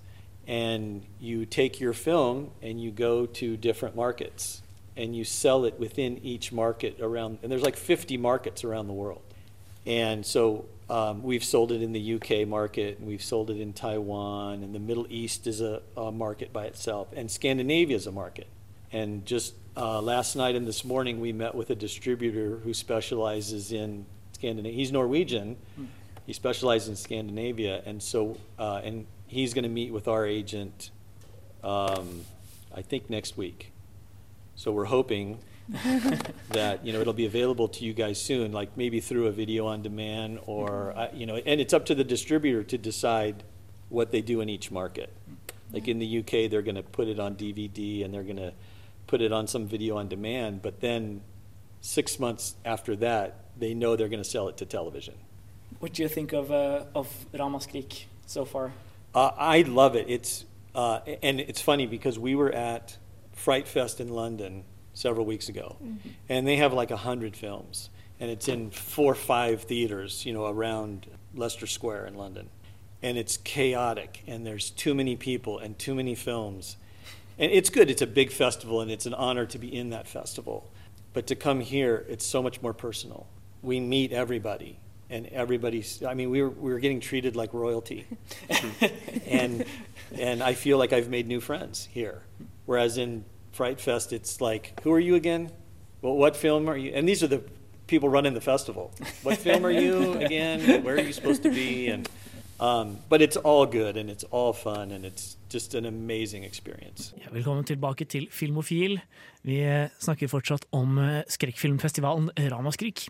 And you take your film and you go to different markets and you sell it within each market around, and there's like 50 markets around the world. And so um, we've sold it in the UK market, and we've sold it in Taiwan, and the Middle East is a, a market by itself, and Scandinavia is a market. And just uh, last night and this morning, we met with a distributor who specializes in Scandinavia. He's Norwegian. He specializes in Scandinavia, and so uh, and he's going to meet with our agent, um, I think next week. So we're hoping <laughs> that you know it'll be available to you guys soon, like maybe through a video on demand, or uh, you know, and it's up to the distributor to decide what they do in each market. Like in the UK, they're going to put it on DVD and they're going to put it on some video on demand, but then six months after that, they know they're going to sell it to television. What do you think of uh, of Ramaskrik so far? Uh, I love it. It's uh, and it's funny because we were at Fright Fest in London several weeks ago, Mhm. and they have like a hundred films, and it's in four or five theaters, you know, around Leicester Square in London, and it's chaotic, and there's too many people and too many films, and it's good. It's a big festival, and it's an honor to be in that festival, but to come here, it's so much more personal. We meet everybody, and everybody's. I mean, we were we were getting treated like royalty, <laughs> and and I feel like I've made new friends here. Whereas in Fright Fest, it's like, who are you again? Well, what film are you? And these are the people running the festival. What film are you <laughs> again? Where are you supposed to be? And Um, but it's all good and it's all fun and it's just an amazing experience. Ja, velkommen tilbake til Filmofil. Vi snakker fortsatt om eh, skrekkfilmfestivalen Ramaskrik.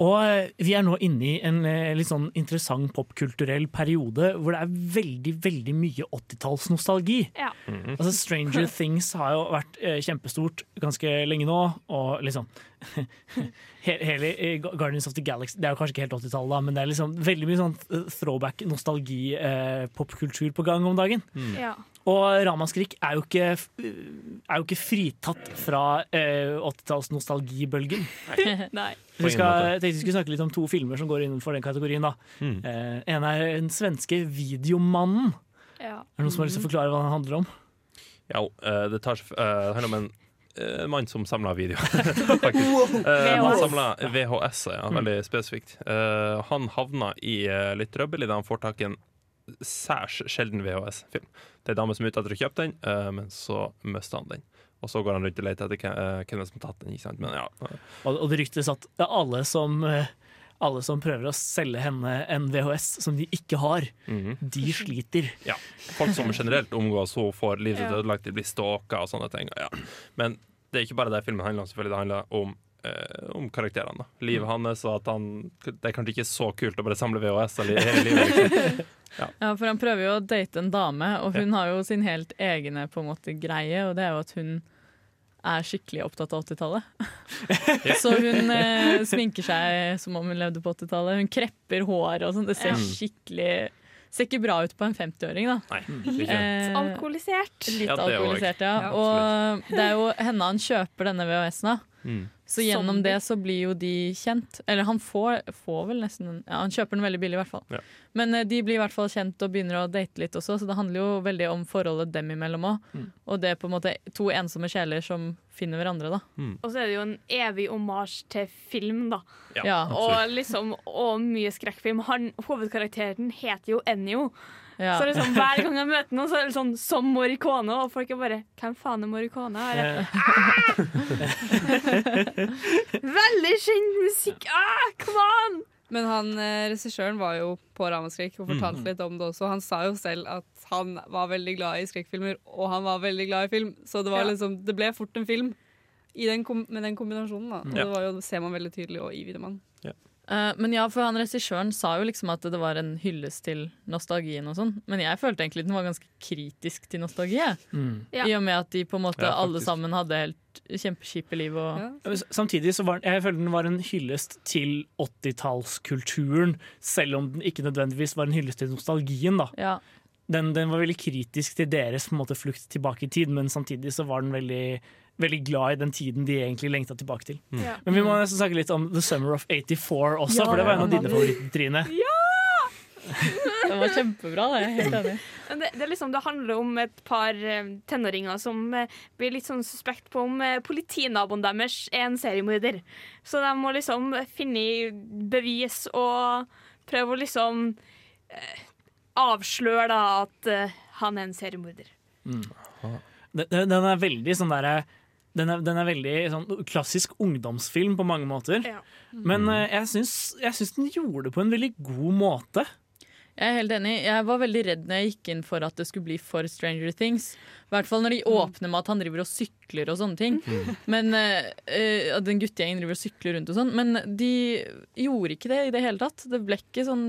Og eh, vi er nå inne i en eh, litt sånn interessant popkulturell periode hvor det er veldig veldig mye 80-tallsnostalgi. Ja. Altså Stranger <laughs> Things har jo vært kjempestort ganske lenge nå, og liksom <laughs> Hele eh, Guardians of the Galaxy Det er jo kanskje ikke helt 80-tallet, da, men det er liksom veldig mye sånn eh, throwback, nostalgi, eh, popkultur på gang om dagen. Ja. Og Ramaskrik er jo ikke, er jo ikke fritatt fra eh, 80-talls nostalgibølgen. <laughs> <laughs> Nei. Vi skal, tenkte vi skulle snakke litt om to filmer som går innenfor den kategorien. da. Mm. Eh, en er den svenske Videomannen. Ja. Er det noen som har lyst til å forklare hva den handler om? Ja, eh, det, tar, det handler om en eh, mann som samla video, <laughs> <laughs> faktisk. Eh, han samla VHS, ja, veldig spesifikt. Eh, han havna i litt trøbbel idet han får tak i en særs sjelden VHS-film. Det er en dame som er ute etter å kjøpe den, eh, men så mister han den. Og så går han rundt og leter etter hvem som har tatt den. ikke sant? Men ja, Og, og det ryktes at alle som, alle som prøver å selge henne en VHS som de ikke har, mhm. de sliter. ja. Folk som generelt omgås henne, får livet sitt Ja. ødelagt, de blir stalka og sånne ting. Ja. Men det er ikke bare det filmen handler om, selvfølgelig. Det handler om, eh, om karakterene. da. Livet hans, og at han Det er kanskje ikke så kult å bare samle VHS hele livet. Liksom. <laughs> Ja, for han prøver jo å date en dame, og hun har jo sin helt egne på en måte greie, og det er jo at hun er skikkelig opptatt av 80-tallet. <laughs> Så hun eh, sminker seg som om hun levde på 80-tallet. Hun krepper hår og sånn. Det ser Ja. skikkelig Ser ikke bra ut på en 50-åring, da. Nei, Litt. Eh, alkoholisert. Litt Ja, er alkoholisert, ja. Ja, og det er jo henne han kjøper denne VHS-en av. Mm. Så gjennom Zombie. det så blir jo de kjent. Eller han får, får vel nesten en Ja, han kjøper den veldig billig, i hvert fall. Ja. Men eh, de blir i hvert fall kjent og begynner å date litt også, så det handler jo veldig om forholdet dem imellom òg. Mm. Og det er på en måte to ensomme sjeler som finner hverandre, da. Og så er det jo en evig omasj til film, da. Ja, Ja. Og liksom, og mye skrekkfilm. Han, hovedkarakteren heter jo Ennio. Ja. Så liksom, hver gang jeg møter noen, så er det sånn som Morricone, og folk er bare Hvem faen er Morricone? Og jeg, <laughs> Veldig kjent musikk! Ah, come on! Men han eh, regissøren var jo på Ramaskrik og fortalte litt om det også. Han sa jo selv at han var veldig glad i skrekkfilmer, og han var veldig glad i film. Så det, var Ja. liksom, det ble fort en film i den kom med den kombinasjonen. Da. Og Ja. det, var jo, det ser man veldig tydelig også i Videomann. Eh, men ja, for han regissøren sa jo liksom at det var en hyllest til nostalgien og sånn. Men jeg følte egentlig den var ganske kritisk til nostalgi. Mm. Ja. I og med at de på en måte Ja, alle sammen hadde helt kjempekjipe liv. Og, Ja. Samtidig så var jeg føler den var en hyllest til 80-tallskulturen, selv om den ikke nødvendigvis var en hyllest til nostalgien. da. ja. Den, den var veldig kritisk til deres på en måte, flukt tilbake i tid, men samtidig så var den veldig, veldig glad i den tiden de egentlig lengta tilbake til. Ja. Men vi må nesten snakke litt om The Summer of 84 også, Ja, for det var en av ja. dine favoritter, Trine. <laughs> Det var kjempebra, det. Er helt enig. Det, det, liksom, det handler om et par eh, tenåringer som eh, blir litt sånn suspekt på om eh, politinaboen deres er en seriemorder. Så de må liksom finne bevis og prøve å liksom avsløre da at han er en seriemorder. Den, den den er veldig sånn derre den er, den er veldig sånn klassisk ungdomsfilm på mange måter. Ja. Men eh, jeg syns, jeg syns den gjorde det på en veldig god måte. Jeg er helt enig. Jeg var veldig redd når jeg gikk inn for at det skulle bli for Stranger Things. I hvert fall når de åpner med at han driver og sykler og sånne ting. Men uh, eh, At den guttegjengen driver og sykler rundt og sånn. Men de gjorde ikke det i det hele tatt. Det ble ikke, sånn,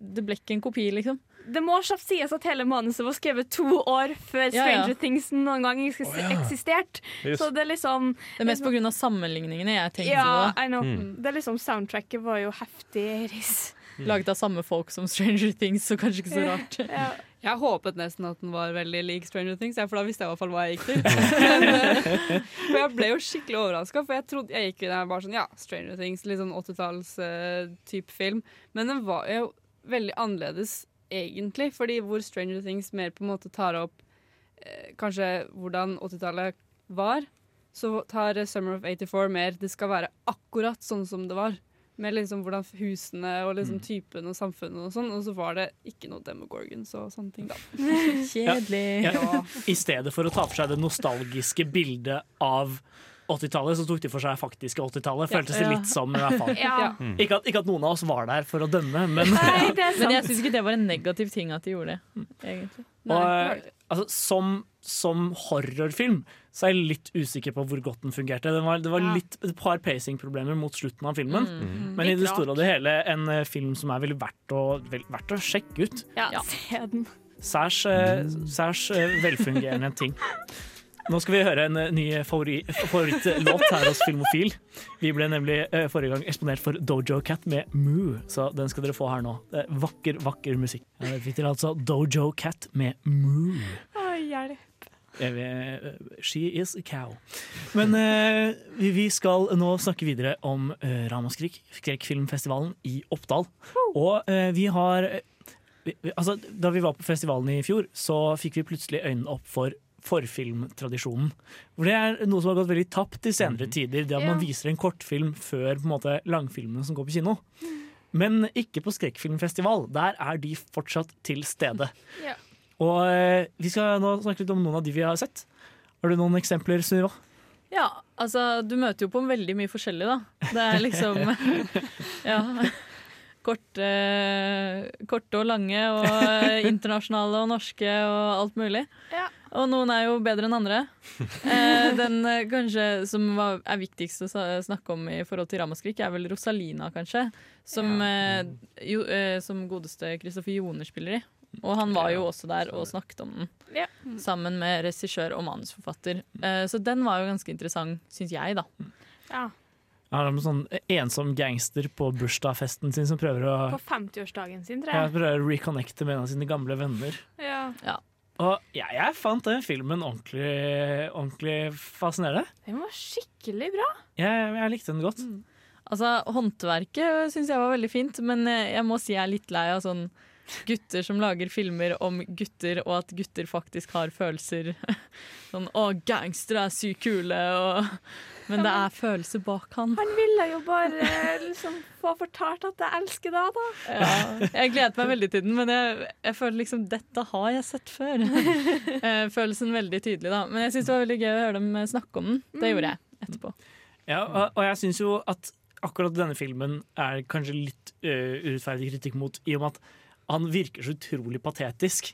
det ble ikke en kopi, liksom. Det må kjapt sies at hele manuset var skrevet to år før Ja, ja. Stranger Things noen gang eksis- eksisterte. Yes. Så det er liksom Det er mest av sammenligningene jeg tenkte Ja, på. know. Mm. Det er liksom Soundtracket var jo heftig riss. Laget av samme folk som Stranger Things, så kanskje ikke så rart. Ja. Jeg håpet nesten at den var veldig lik Stranger Things, for da visste jeg i hvert fall hva jeg gikk til. <laughs> <laughs> Men, eh, for jeg ble jo skikkelig overraska, for jeg trodde jeg gikk inn her bare sånn ja, Stranger Things, litt sånn 80-talls-type film. Men den var jo veldig annerledes egentlig, fordi hvor Stranger Things mer på en måte tar opp eh, kanskje hvordan 80-tallet var, så tar Summer of 84 mer Det skal være akkurat sånn som det var. Med liksom hvordan husene og liksom typen og samfunnet og sånn. Og så var det ikke noe Demogorgons og sånne ting, da. <laughs> Kjedelig. Ja. I stedet for å ta for seg det nostalgiske bildet av 80-tallet så tok de for seg faktiske 80-tallet. Ja. Føltes det litt som, i hvert fall. <laughs> Ja. Mm. Ikke, at, ikke at noen av oss var der for å dømme, men <laughs> Men jeg syns ikke det var en negativ ting at de gjorde det. egentlig. Og, eh, altså, som, som horrorfilm så er jeg litt usikker på hvor godt den fungerte. Det var, det var Ja. litt, et par pacing-problemer mot slutten av filmen. Mm. Men i det store og det hele en eh, film som er veldig verdt å, vel, verdt å sjekke ut. Ja, se den. Særs, eh, særs velfungerende ting. <laughs> Nå skal vi høre en eh, ny favori, favorittlåt her hos Filmofil. Vi ble nemlig eh, forrige gang eksponert for Dojo Cat med Moo, så den skal dere få her nå. Det er vakker, vakker musikk. Ja, det fikk dere altså Dojo Cat med Moo. Å, hjelp. She is a cow. Men eh, vi vi skal nå snakke videre om uh, Ramaskrik, skrekkfilmfestivalen i Oppdal. Og eh, vi har eh, vi, vi- altså, Da vi var på festivalen i fjor, så fikk vi plutselig øynene opp for forfilmtradisjonen. For Det er noe som har gått veldig tapt i senere tider. Det at man viser en kortfilm før på en måte, langfilmene som går på kino. Men ikke på skrekkfilmfestival. Der er de fortsatt til stede. <laughs> Ja. Og eh, vi skal nå snakke litt om noen av de vi har sett. Har du noen eksempler, Sunniva? Ja, altså du møter jo på veldig mye forskjellig, da. Det er liksom <laughs> <laughs> Ja. Korte, korte og lange, og <laughs> internasjonale og norske og alt mulig. Ja. Og noen er jo bedre enn andre. Eh, den eh, kanskje som var, er viktigst å snakke om i forhold til Ramaskrik, er vel Rosalina, kanskje. Som, eh, jo, eh, som godeste Kristoffer Joner spiller i. Og han var jo også der og snakket om den. Ja. Sammen med regissør og manusforfatter. Eh, så den var jo ganske interessant, syns jeg, da. Ja. Ja, det er en sånn ensom gangster på bursdagsfesten sin som prøver å, På 50-årsdagen sin, tror ja, jeg. prøver å reconnecte med en av sine gamle venner. Ja. Og ja, jeg fant den filmen ordentlig, ordentlig fascinerende. Den var skikkelig bra. Jeg, jeg likte den godt. Altså, Håndverket syns jeg var veldig fint, men eh, jeg må si jeg er litt lei av sånn gutter som lager filmer om gutter, og at gutter faktisk har følelser. <laughs> Sånn 'Å, gangstere er sykt kule', og Men det er følelser bak han. Han ville jo bare liksom få fortalt at jeg elsker deg, da. Ja, jeg gledet meg veldig til den, men jeg, jeg føler liksom dette har jeg sett før. <laughs> Eh, Følelsen veldig tydelig, da. Men jeg syns det var veldig gøy å høre dem snakke om den. Det gjorde jeg etterpå. Ja, og, og jeg syns jo at akkurat denne filmen er kanskje litt uh, urettferdig kritikk mot, i og med at han virker så utrolig patetisk.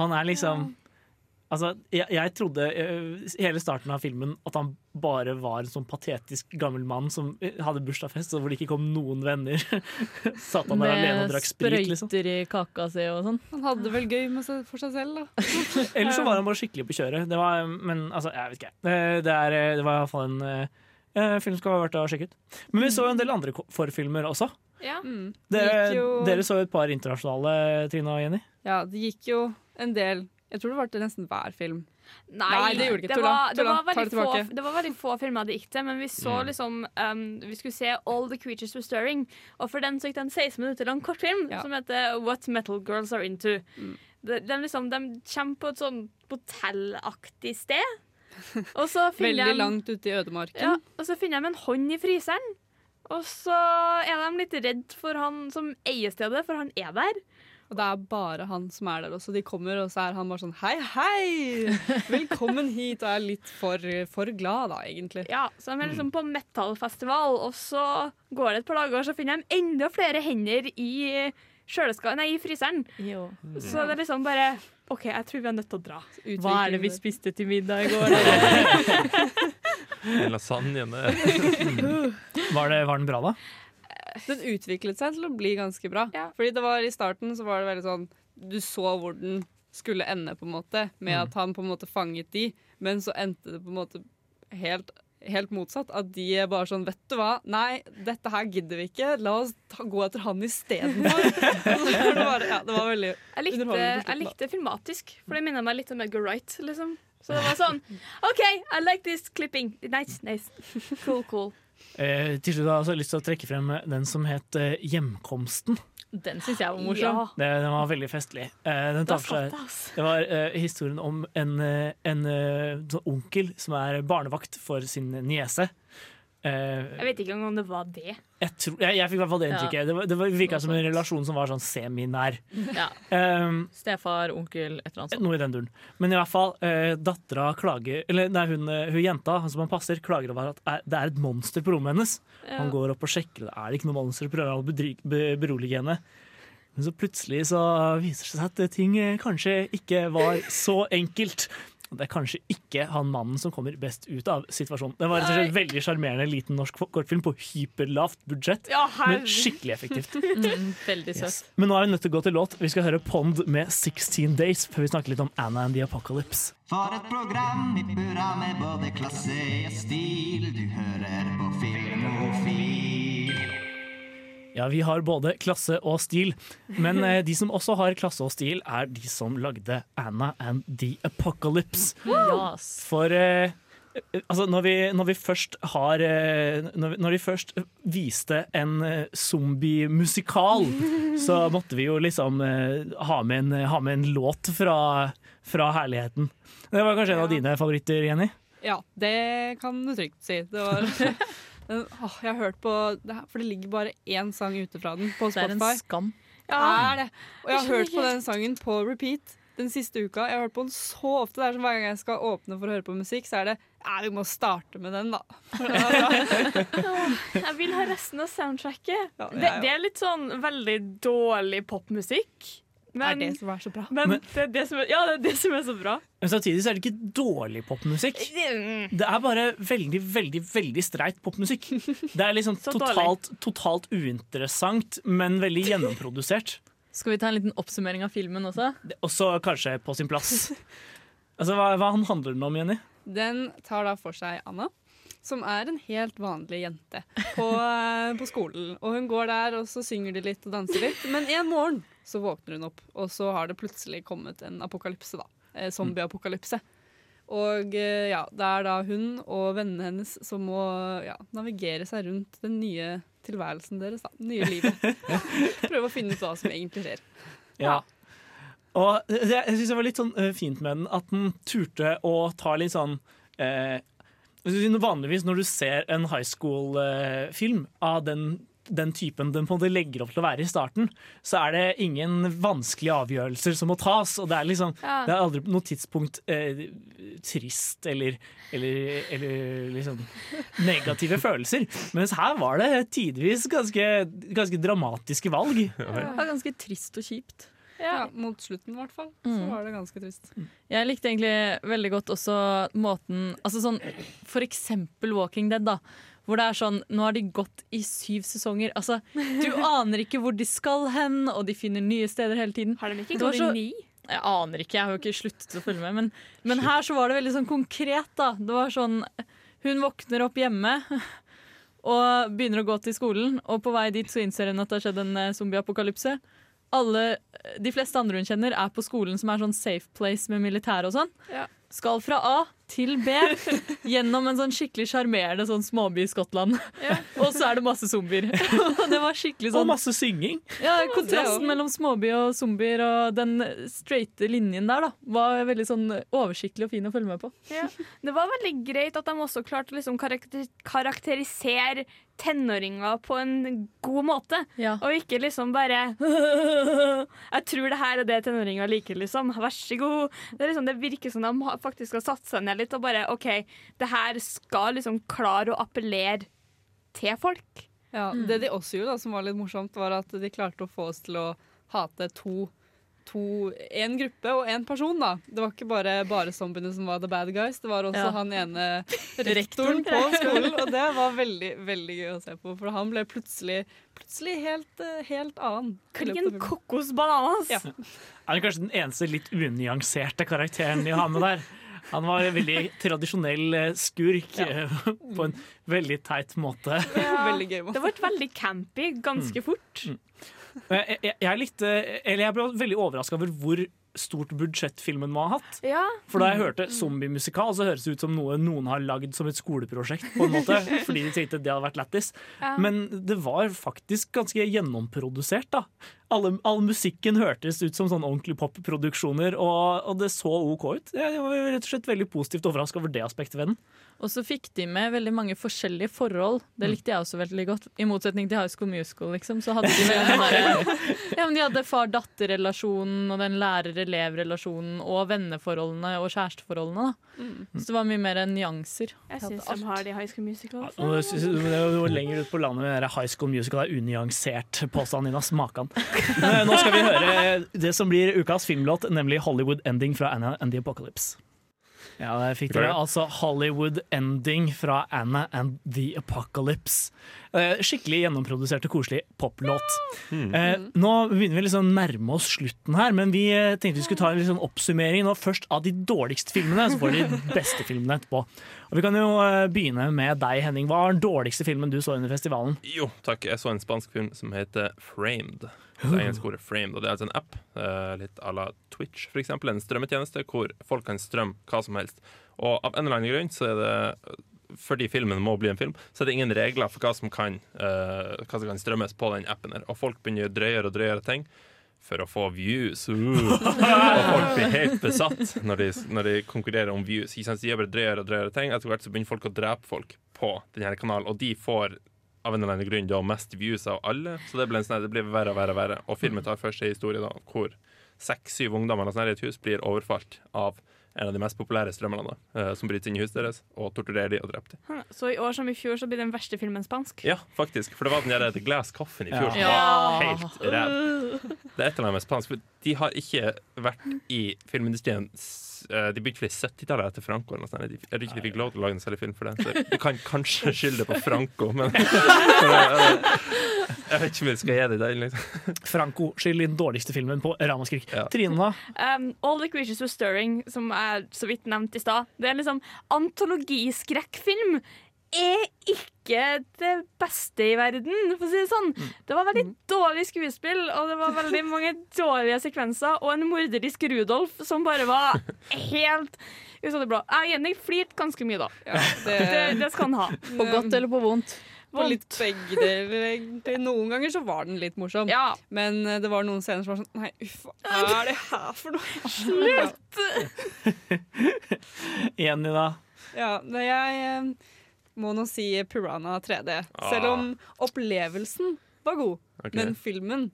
Han er liksom Altså, jeg, jeg trodde uh, hele starten av filmen at han bare var en sånn patetisk gammel mann som øh, hadde bursdagsfest, og hvor det ikke kom noen venner. <laughs> Satt han der alene og drakk sprit, liksom. sprøyter i kaka si og sånn. Han hadde det vel gøy med seg, for seg selv, da. <laughs> Eller så var han <laughs> bare skikkelig på kjøret. Det var, men altså, jeg vet ikke. Det, det, er, det var iallfall en uh, film som skal være verdt å sjekke ut. Men vi så jo en del andre forfilmer også. Ja. Dere, jo- dere så jo et par internasjonale, Trine og Jenny. Ja, det gikk jo en del Jeg tror det var til nesten hver film. Nei, Nei, det gjorde det ikke. Tulla, var, det, var det få, det var veldig få filmer det gikk til, men vi så Mm. liksom um, Vi skulle se All the Creatures Were Stirring, og for den så gikk det en 16 minutter lang kortfilm som heter What Metal Girls Are Into. Mm. De, de, liksom, de kommer på et sånn hotellaktig sted, og så <laughs> finner Veldig de langt ute i ødemarken. ja, og så finner de en hånd i fryseren. Og så er de litt redd for han som eier stedet, for han er der. Og det er bare han som er der også. De kommer, og så er han bare sånn hei, hei! Velkommen <laughs> hit! Og er litt for, for glad, da, egentlig. Ja, så de er liksom på metallfestival, og så går det et par dager, så finner de enda flere hender i kjøleska- nei, i fryseren. Så det er liksom bare OK, jeg tror vi er nødt til å dra. Hva er det vi spiste til middag i går? <laughs> Lasagne. <laughs> Var, det, var den bra, da? Den utviklet seg til å bli ganske bra. Fordi det var i starten så var det veldig sånn Du så hvor den skulle ende, på en måte, med Mm. at han på en måte fanget de, men så endte det på en måte helt Helt motsatt. At de er bare sånn Vet du hva, nei, dette her gidder vi ikke. La oss ta, gå etter han istedenfor. <laughs> det, ja, det var veldig Jeg likte, jeg likte filmatisk, for det minner meg litt om Edgar Wright. Liksom. Så det var <laughs> sånn OK, I like this clipping. Nice, nice. Cool, cool. Eh, til slutt har jeg også lyst til å trekke frem den som het eh, Hjemkomsten. Den syns jeg var morsom. Det, den var veldig festlig. Eh, den tar for seg, det var eh, historien om en, eh, en eh, sånn onkel som er barnevakt for sin niese. Eh, Jeg vet ikke engang om det var det. jeg, tror, jeg, jeg fikk i hvert fall det Ja. Det, var- det var- virka som en relasjon som var sånn seminær. Ja. Um, Stefar, onkel, et eller annet sånt. noe i den duren. Men i hvert fall, uh, dattera klager Eller nei, hun, eh, hun jenta som han passer, klager over at er, det er et monster på rommet hennes. Ja. Han går opp og sjekker det. Er det ikke noe monster? Prøver å berolige henne. Men så plutselig så viser det seg at ting kanskje ikke var så enkelt. Det er kanskje ikke han mannen som kommer best ut av situasjonen. Det var en veldig sjarmerende liten norsk kortfilm på hyperlavt budsjett, Ja, men skikkelig effektivt. <laughs> Mm, veldig søt. Yes. Men nå er vi nødt til å gå til låt. Vi skal høre Pond med 16 Days før vi snakker litt om Anna and the Apocalypse. For et program i burra med både klasse og stil. Du hører på Filmofil. Ja, vi har både klasse og stil, men eh, de som også har klasse og stil, er de som lagde Anna and the Apocalypse. Yes. For eh, eh, altså, når, vi, når vi først har eh, når, vi, når de først viste en eh, zombie-musikal, så måtte vi jo liksom ha, med en, ha med en låt fra, fra herligheten. Det var kanskje en av dine favoritter, Jenny? Ja, det kan du trygt si. Det var <laughs> Den- åh, Jeg har hørt på det her, For det ligger bare én sang ute fra den på Det er en skam. Ja, det er det. Og jeg har hørt på den sangen på repeat den siste uka. Jeg har hørt på den så ofte. Det er som Hver gang jeg skal åpne for å høre på musikk, så er det ja, vi må starte med den, da. <laughs> Jeg vil ha resten av soundtracket. Ja, det, det er litt sånn veldig dårlig popmusikk. Det er det som er så bra. Men, Men- det, er det som er, ja, det er det som er så bra. Men samtidig så er det ikke dårlig popmusikk. Det er bare veldig, veldig veldig streit popmusikk. Det er liksom <laughs> totalt, totalt uinteressant, men veldig gjennomprodusert. <laughs> Skal vi ta en liten oppsummering av filmen også? Også kanskje på sin plass. <laughs> Altså, hva, hva handler den om, Jenny? Den tar da for seg Anna, som er en helt vanlig jente på, eh, på skolen. Og hun går der, og så synger de litt og danser litt. Men en morgen så våkner hun opp, og så har det plutselig kommet en apokalypse, da. Eh, Zombieapokalypse. Og eh, ja, det er da hun og vennene hennes som må ja, navigere seg rundt den nye tilværelsen deres, da. Nye livet. <laughs> Prøve å finne ut hva som egentlig skjer. Ja. Og det, jeg syns det var litt sånn eh, fint med den at den turte å ta litt sånn eh, Vanligvis når du ser en high school-film av den, den typen den på en måte legger opp til å være i starten, så er det ingen vanskelige avgjørelser som må tas. Og det er liksom Ja. Det er aldri på noe tidspunkt eh, trist eller, eller, eller liksom negative følelser. Mens her var det tidvis ganske, ganske dramatiske valg. Det var ganske trist og kjipt. Ja, Mot slutten, i hvert fall. Så Mm. var det ganske trist. Jeg likte egentlig veldig godt også måten Altså sånn For eksempel Walking Dead, da. Hvor det er sånn Nå har de gått i syv sesonger. Altså, du <laughs> aner ikke hvor de skal hen, og de finner nye steder hele tiden. Har de ikke gått i ni? Jeg aner ikke, jeg har jo ikke sluttet å følge med. Men, men her så var det veldig sånn konkret, da. Det var sånn Hun våkner opp hjemme <laughs> og begynner å gå til skolen, og på vei dit så innser hun at det har skjedd en eh, zombieapokalypse. Alle, De fleste andre hun kjenner, er på skolen som er sånn safe place med militære og sånn. Ja. Skal fra A til B gjennom en sånn skikkelig sjarmerende sånn småby i Skottland. <laughs> Og så er det masse zombier. Og <laughs> det var skikkelig Og sånn masse synging. ja, Kontrasten mellom småby og zombier og den straighte linjen der da var veldig sånn oversiktlig og fin å følge med på. Ja. Det var veldig greit at de også klarte å liksom karakter karakterisere tenåringer på en god måte. Ja. Og ikke liksom bare <laughs> Jeg tror det her er det tenåringer liker, liksom. Vær så god. Det, liksom, det virker som de faktisk har satt seg ned litt og bare OK, det her skal liksom klare å appellere til folk. Ja, Det de også gjorde, da, som var litt morsomt, var at de klarte å få oss til å hate to to, En gruppe og én person, da. Det var ikke bare, bare zombiene som var the bad guys. Det var også Ja. han ene <laughs> rektoren på skolen. Og det var veldig veldig gøy å se på, for han ble plutselig, plutselig helt, eh, helt annen. i Klin kokos bananas! Ja. Er det kanskje den eneste litt unyanserte karakteren de har med der. <laughs> Han var en veldig tradisjonell eh, skurk ja. <laughs> på en veldig teit måte. Ja. <laughs> Veldig gøy. måte. Det ble veldig campy ganske fort. Jeg, jeg, jeg litt, Eller jeg ble veldig overraska over hvor stort budsjett filmen må ha hatt. Ja. For da jeg hørte zombiemusikal, så høres det ut som noe noen har lagd som et skoleprosjekt. på en måte <laughs> Fordi de tenkte det hadde vært lættis. Ja. Men det var faktisk ganske gjennomprodusert. da alle, all musikken hørtes ut som sånn ordentlig popproduksjoner, og, og det så OK ut. Jeg var rett og slett veldig positivt overraska over det aspektet ved den. Og så fikk de med veldig mange forskjellige forhold. Det likte jeg også veldig godt. I motsetning til High School Musical, liksom, så hadde de med den <laughs> der, Ja, men de hadde far-datter-relasjonen og den lærer-elev-relasjonen og venneforholdene og kjæresteforholdene, da. Så det var mye mer nyanser. Jeg syns de har det i High School Musical. Og det det lenger ut på landet med High School Musical er unyansert påstanden din. ass. Makan. Men Nå skal vi høre det som blir ukas filmlåt, nemlig 'Hollywood Ending' fra Anna and the Apocalypse. Ja, der fikk dere altså Hollywood Ending fra Anna and the Apocalypse. Eh, skikkelig gjennomprodusert og koselig poplåt. Eh, nå begynner vi liksom nærme oss slutten her, men vi eh, tenkte vi skulle ta en sånn oppsummering nå først av de dårligste filmene, så får de beste filmene etterpå. Og Vi kan jo eh, begynne med deg, Henning. Hva var den dårligste filmen du så under festivalen? Jo, takk. Jeg så en spansk film som heter Framed. Det engelske ordet Framed, og det er altså en app, eh, litt à la Twitch, eksempel. En strømmetjeneste hvor folk kan strømme hva som helst. Og av en eller annen grunn så er det fordi filmen må bli en film, så er det ingen regler for hva som kan, eh, hva som kan strømmes på den appen. her Og folk begynner å drøyere og drøyere ting for å få views. Uh. Og folk blir <laughs> helt besatt når de, når de konkurrerer om views. Ikke sant? De gjør bare drøyere og drøyere ting. Etter hvert så begynner folk å drepe folk på denne kanalen, og de får av en eller annen grunn da mest views av alle. Så det, blir, en sånn, det blir verre og verre verre. Og filmen tar først en historie da, hvor seks-syv ungdommer sånn i et hus blir overfalt av en av de mest populære strømmene da, eh, som bryter inn i huset deres og torturerer de og dreper de. Så i år som i fjor så blir den verste filmen spansk. Ja, faktisk. For det var den der The Glass Coffin i fjor som Ja. var helt ræv. Det er et eller annet med spansk, for de har ikke vært i filmindustrien De bygde vel i 70-tallet etter Franco. Eller noe sånt. Jeg tror ikke de fikk lov til å lage en særlig film for det. Så du kan kanskje <laughs> skylde det på Franco, men <laughs> Jeg vet ikke om jeg skal gi det den. Liksom. Franco, skyld i den dårligste filmen på Ramaskrik. Trine, da? Um, All the Creatures Were Stirring, som jeg så vidt nevnte i stad, det er en liksom antologiskrekkfilm. Er ikke det beste i verden, for å si det sånn. Det var veldig dårlig skuespill, og det var veldig mange <laughs> dårlige sekvenser, og en morderisk Rudolf som bare var <laughs> helt bra. Jeg og Jenny flirte ganske mye da. det, Det, det skal han ha. <laughs> På godt eller på vondt? På litt begge deler, egentlig. Noen ganger så var den litt morsom. Men eh, det var noen scener som var sånn Nei, uff, hva er det her for noe? Slutt! Jenny, da? Ja, det jeg eh, må nå si Piranha 3D. Selv om opplevelsen var god. okay. Men filmen,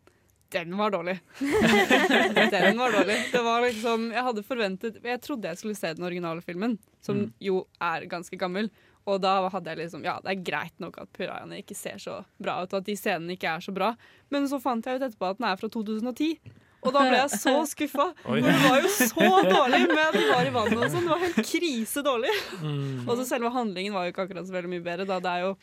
den var dårlig. <laughs> den var dårlig. Det var liksom Jeg hadde forventet Jeg trodde jeg skulle se den originale filmen, som Mm. jo er ganske gammel. Og da hadde jeg liksom Ja, det er greit nok at pirajaene ikke ser så bra ut, og at de scenene ikke er så bra, men så fant jeg ut etterpå at den er fra 2010. Og da ble jeg så skuffa. Det var jo så dårlig med at den var i vannet og sånn. Det var helt krisedårlig. Mm. Og så selve handlingen var jo ikke akkurat så veldig mye bedre. Da. Det er jo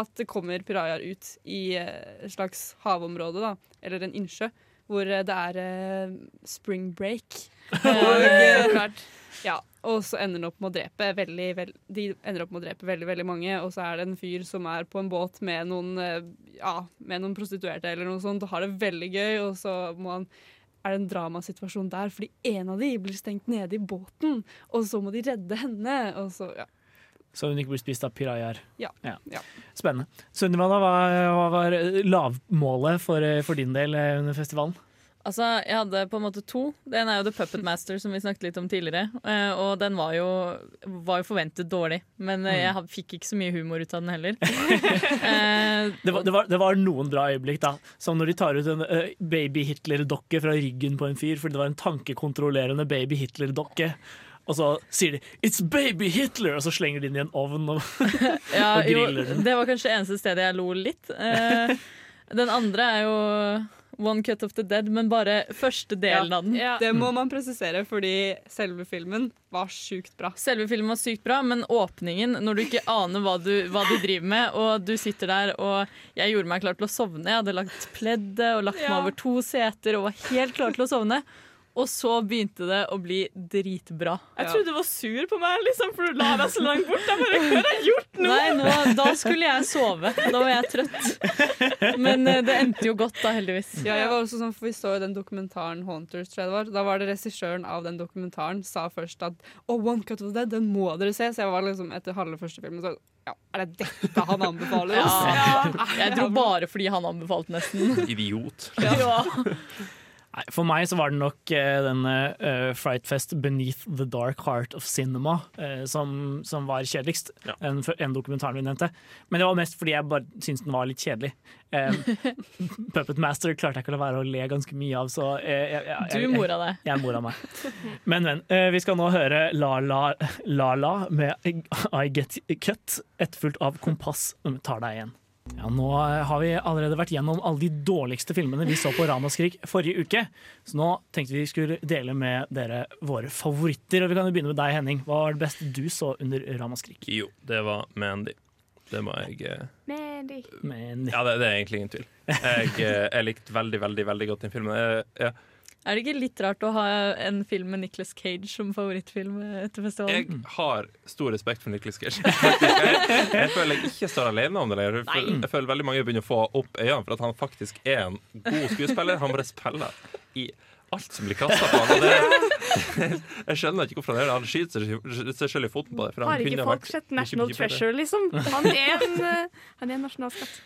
at det kommer pirajaer ut i eh, et slags havområde, da, eller en innsjø, hvor eh, det er eh, spring break. <laughs> Eh, ja, og så ender den opp med å drepe veldig, veld, De ender opp med å drepe veldig, veldig mange, og så er det en fyr som er på en båt med noen, ja, med noen prostituerte eller noe sånt, og har det veldig gøy, og så må han er det en dramasituasjon der, fordi en av de blir stengt nede i båten, og så må de redde henne, og så, ja. Så hun ikke blir spist av pirajaer. Ja. ja. Spennende. Sunniva, hva, hva var lavmålet for, for din del eh, under festivalen? Altså, Jeg hadde på en måte to. Den er jo The Puppet Master, som vi snakket litt om tidligere. Eh, og den var jo, var jo forventet dårlig, men eh, jeg fikk ikke så mye humor ut av den heller. <laughs> Eh, Det var, det, var, det var noen bra øyeblikk, da. Som når de tar ut en eh, baby Hitler-dokke fra ryggen på en fyr, fordi det var en tankekontrollerende baby Hitler-dokke. Og så sier de 'It's baby Hitler!' og så slenger de den i en ovn og, <laughs> <laughs> ja, og griller den. det var kanskje eneste stedet jeg lo litt. Eh, <laughs> den andre er jo One Cut of the Dead, men bare første delen av den. Det må man presisere, fordi selve filmen var sjukt bra. Selve filmen var sykt bra, men åpningen, når du ikke aner hva, du, hva de driver med, og du sitter der og Jeg gjorde meg klar til å sovne. Jeg hadde lagt pleddet og lagt meg Ja. over to seter og var helt klar til å sovne. Og så begynte det å bli dritbra. Jeg trodde du var sur på meg, liksom, for du la deg så langt bort. Jeg bare, Hva har jeg gjort nå? Nei, nå, da skulle jeg sove. Da var jeg trøtt. Men eh, det endte jo godt, da, heldigvis. Ja, jeg var også sånn, for Vi så jo den dokumentaren Haunters, tror jeg det var. Da var det regissøren av den dokumentaren sa først at oh, One Cut of the Dead, den må dere se. Så jeg var liksom etter halve første filmen så ja, Er det dette han anbefaler oss? Ja. Jeg dro bare fordi han anbefalte, nesten. Idiot. Ja. Nei, for meg så var det nok uh, denne uh, Frightfest Beneath the Dark Heart of Cinema uh, som, som var kjedeligst. En, en dokumentaren vi nevnte. Men det var mest fordi jeg bare syntes den var litt kjedelig. Um, <laughs> Puppet Master klarte jeg ikke å la være å le ganske mye av, så eh, jeg, jeg, jeg, Du mora deg. Jeg mora meg. Men, men. eh, vi skal nå høre La La La La med I Get Cut, etterfulgt av Kompass tar deg igjen. Ja, Nå har vi allerede vært gjennom alle de dårligste filmene vi så på Ramaskrik forrige uke. Så nå tenkte vi skulle dele med dere våre favoritter. Og vi kan jo begynne med deg, Henning. Hva var det beste du så under Ramaskrik? Jo, det var Mandy. Det må jeg eh, Mandy. Mandy. Ja, det, det er egentlig ingen tvil. Jeg, eh, jeg likte veldig, veldig veldig godt den filmen. Jeg, ja. Er det ikke litt rart å ha en film med Nicolas Cage som favorittfilm etter festivalen? Jeg har stor respekt for Nicolas Cage. <laughs> Jeg, jeg føler jeg ikke står alene om det. lenger. Jeg føler, jeg føler veldig mange begynner å få opp øynene for at han faktisk er en god skuespiller. Han bare spiller i alt som blir kasta på han. Det, <laughs> jeg skjønner ikke hvorfor han gjør det. Han skyter seg- selv i foten på det. for han Har ikke folk sett National. Treasure, liksom? Han er en, eh, han er en nasjonalskatt.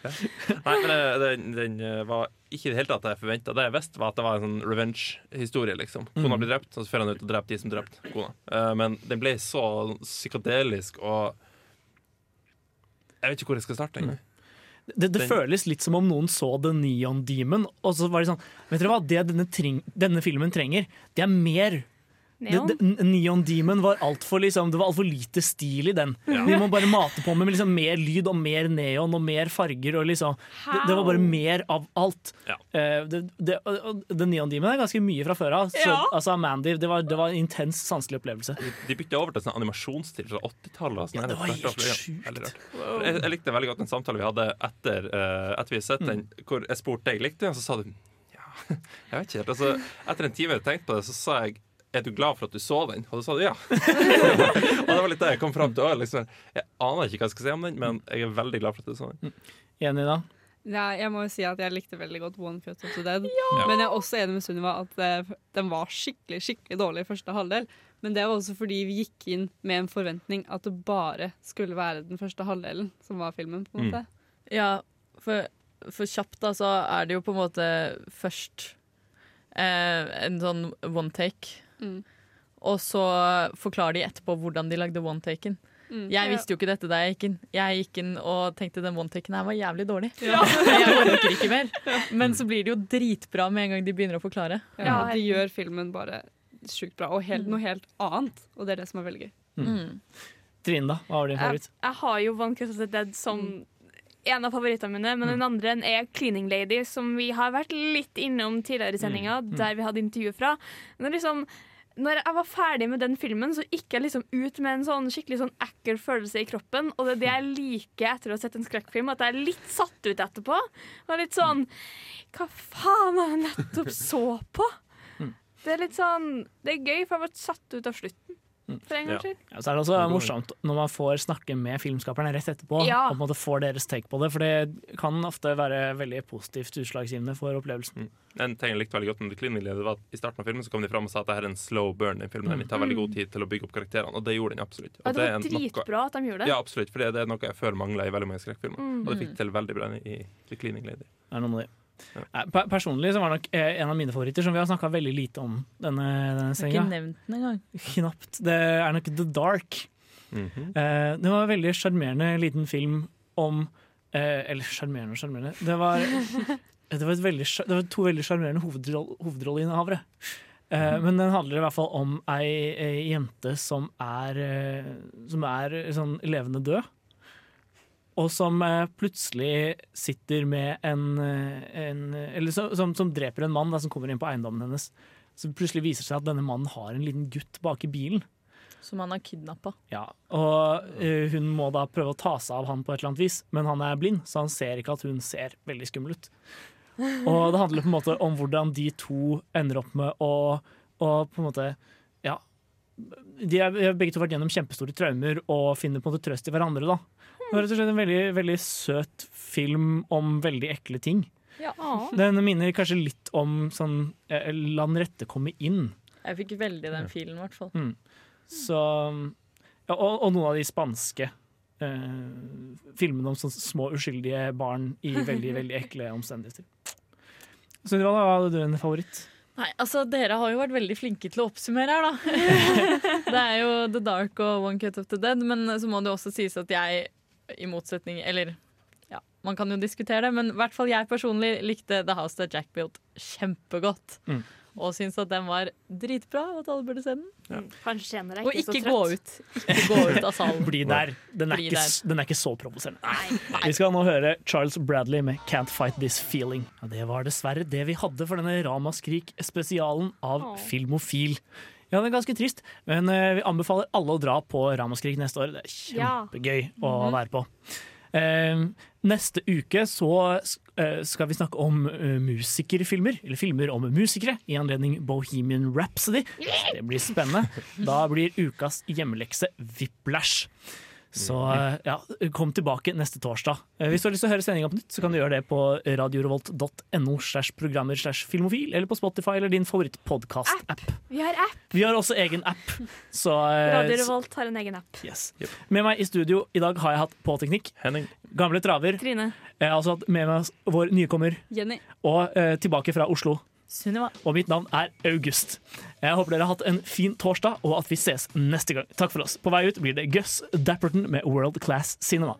Nei, men det- den, den eh, var ikke i det hele tatt det jeg forventa. Det jeg visste, var at det var en sånn revenge-historie. liksom Kona Mm. blir drept, og så fører han ut og dreper de som drepte kona. Eh, men den ble så psykadelisk og Jeg vet ikke hvor jeg skal starte engang. Det, det føles litt som om noen så The Neon Demon, og så var de sånn Vet dere hva, det denne, denne filmen trenger, det er mer. Neon? Det, det, Neon Demon var altfor liksom, Det var altfor lite stil i den. Ja. Vi må bare mate på med liksom mer lyd og mer neon og mer farger. Og liksom, det, det var bare mer av alt. Ja. Uh, det, det, og, og The Neon Demon er ganske mye fra før av. Så, Ja. altså, Mandy, det var, det var en intens sanselig opplevelse. De bytta over til sånn animasjonsstil fra 80-tallet. sånn. Ja, det var helt sjukt. Jeg, jeg likte veldig godt den samtalen vi hadde etter uh, at vi hadde sett den, hvor jeg spurte deg likte den, så sa du ja, <laughs> jeg vet ikke helt. Altså, etter en time jeg tenkte på det, så sa jeg er du glad for at du så den? Og da sa du ja. <laughs> og det var litt det jeg kom fram til. òg. Liksom. Jeg aner ikke hva jeg skal si om den, men jeg er veldig glad for at du så den. Enig da? Ja, jeg må jo si at jeg likte veldig godt One Cut of the Dead. Ja. Men jeg er også enig med Sunniva at eh, den var skikkelig skikkelig dårlig i første halvdel. Men det var også fordi vi gikk inn med en forventning at det bare skulle være den første halvdelen som var filmen. på en Mm. Ja, for, for kjapt da, så er det jo på en måte først eh, en sånn one take. Mm. Og så forklarer de etterpå hvordan de lagde one taken. Mm. Jeg visste jo ikke dette da jeg gikk inn. Jeg gikk inn og tenkte den one taken her var jævlig dårlig. Ja. <laughs> jeg orker ikke <laughs> mer. Men så blir det jo dritbra med en gang de begynner å forklare. Ja, de gjør filmen bare sjukt bra, og helt, noe helt annet. Og det er det som er veldig gøy. Mm. Trine, da? Hva var din Jeg, favoritt? jeg har jo One Cut of the Dead som en av favorittene mine, men den andre er Cleaning Lady, som vi har vært litt innom tidligere i sendinga, Mm, mm. der vi hadde intervjuet fra. Men liksom, når jeg var ferdig med den filmen, så gikk jeg liksom ut med en sånn skikkelig sånn ekkel følelse i kroppen. Og det er det jeg liker etter å ha sett en skrekkfilm, at jeg er litt satt ut etterpå. Og litt sånn Hva faen har jeg nettopp så på? Det er litt sånn Det er gøy, for jeg ble satt ut av slutten. For en gangs skyld. Ja, så er det også morsomt når man får snakke med filmskaperne rett etterpå. Ja. Og på en måte får deres take på det, for det kan ofte være veldig positivt utslagsgivende for opplevelsen. En ting jeg likte veldig godt med The Cleaning Lady, var at I starten av filmen så kom de fram og sa at det her er en slow burn. Den filmen Den tar veldig god tid til å bygge opp karakterene, og det gjorde den absolutt. Ja, Og det var dritbra noe- at de gjorde det. Ja, absolutt, for det er noe jeg føler mangler i veldig mange skrekkfilmer. Mm. Og det fikk til veldig bra i The Cleaning Lady. Det er noe med det. Personlig så var nok eh, en av mine favoritter, som vi har snakka veldig lite om denne, denne ikke nevnt den engang. Knapt. Det er nok The Dark. Eh, det var en veldig sjarmerende liten film om eh, Eller sjarmerende og sjarmerende. Det var, <laughs> det, var veldig, det var to veldig sjarmerende hovedroll, hovedrolleinnehavere. Eh, men den handler i hvert fall om ei, ei jente som er, som er sånn levende død. Og som eh, plutselig sitter med en, eh, en Eller som, som, som dreper en mann da, som kommer inn på eiendommen hennes. Så plutselig viser det seg at denne mannen har en liten gutt bak i bilen. Som han har kidnappa. Ja, og uh, hun må da prøve å ta seg av han på et eller annet vis, men han er blind, så han ser ikke at hun ser veldig skummel ut. Og det handler på en måte om hvordan de to ender opp med å, å og på en måte Ja. De har begge to vært gjennom kjempestore traumer og finner på en måte trøst i hverandre. da. Det var rett og slett en veldig, veldig søt film om veldig ekle ting. Ja. Den minner kanskje litt om sånn eh, La den rette komme inn. Jeg fikk veldig den filen, i hvert fall. Mm. Så ja, og, og noen av de spanske eh, filmene om sånne små uskyldige barn i veldig, <laughs> veldig ekle omstendigheter. Så da hadde du en favoritt? Nei, altså Dere har jo vært veldig flinke til å oppsummere her, da. <laughs> det er jo The Dark og One Cut of the Dead, men så må det også sies at jeg, i motsetning Eller ja, man kan jo diskutere det, men i hvert fall jeg personlig likte The House That Jack Built kjempegodt. Mm. Og syns at den var dritbra, og at alle burde se den. Kanskje ikke Og ikke gå ut. Ikke gå ut av salen. Bli der. Den er, Bli ikke, der. den er ikke så provoserende. Vi skal nå høre Charles Bradley med 'Can't Fight This Feeling'. Ja, det var dessverre det vi hadde for denne Ramaskrik-spesialen av Åh. Filmofil. Ja, det er ganske trist, men eh, vi anbefaler alle å dra på Ramaskrik neste år. Det er Ja. kjempegøy å Mhm. være på. Eh, neste uke så eh, skal vi snakke om musikerfilmer, eller filmer om musikere, i anledning Bohemian Rhapsody. Det blir spennende. Da blir ukas hjemmelekse Whiplash. Så eh, ja, kom tilbake neste torsdag. Eh, Hvis du har lyst til å høre sendinga på nytt, så kan du gjøre det på radiorevolt.no slash programmer slash filmofil, eller på Spotify eller din favorittpodkast-app. Vi har app. Vi har også egen app. Så, eh, Radio Revolt har en egen app. Yes. Med meg i studio i dag har jeg hatt på teknikk. Henning. Gamle traver. Trine. Jeg har også hatt med meg vår nykommer. Jenny. Og eh, tilbake fra Oslo. Sunniva. Og mitt navn er August. Jeg håper dere har hatt en fin torsdag, og at vi ses neste gang. Takk for oss. På vei ut blir det Gus Dapperton med World Class Cinema.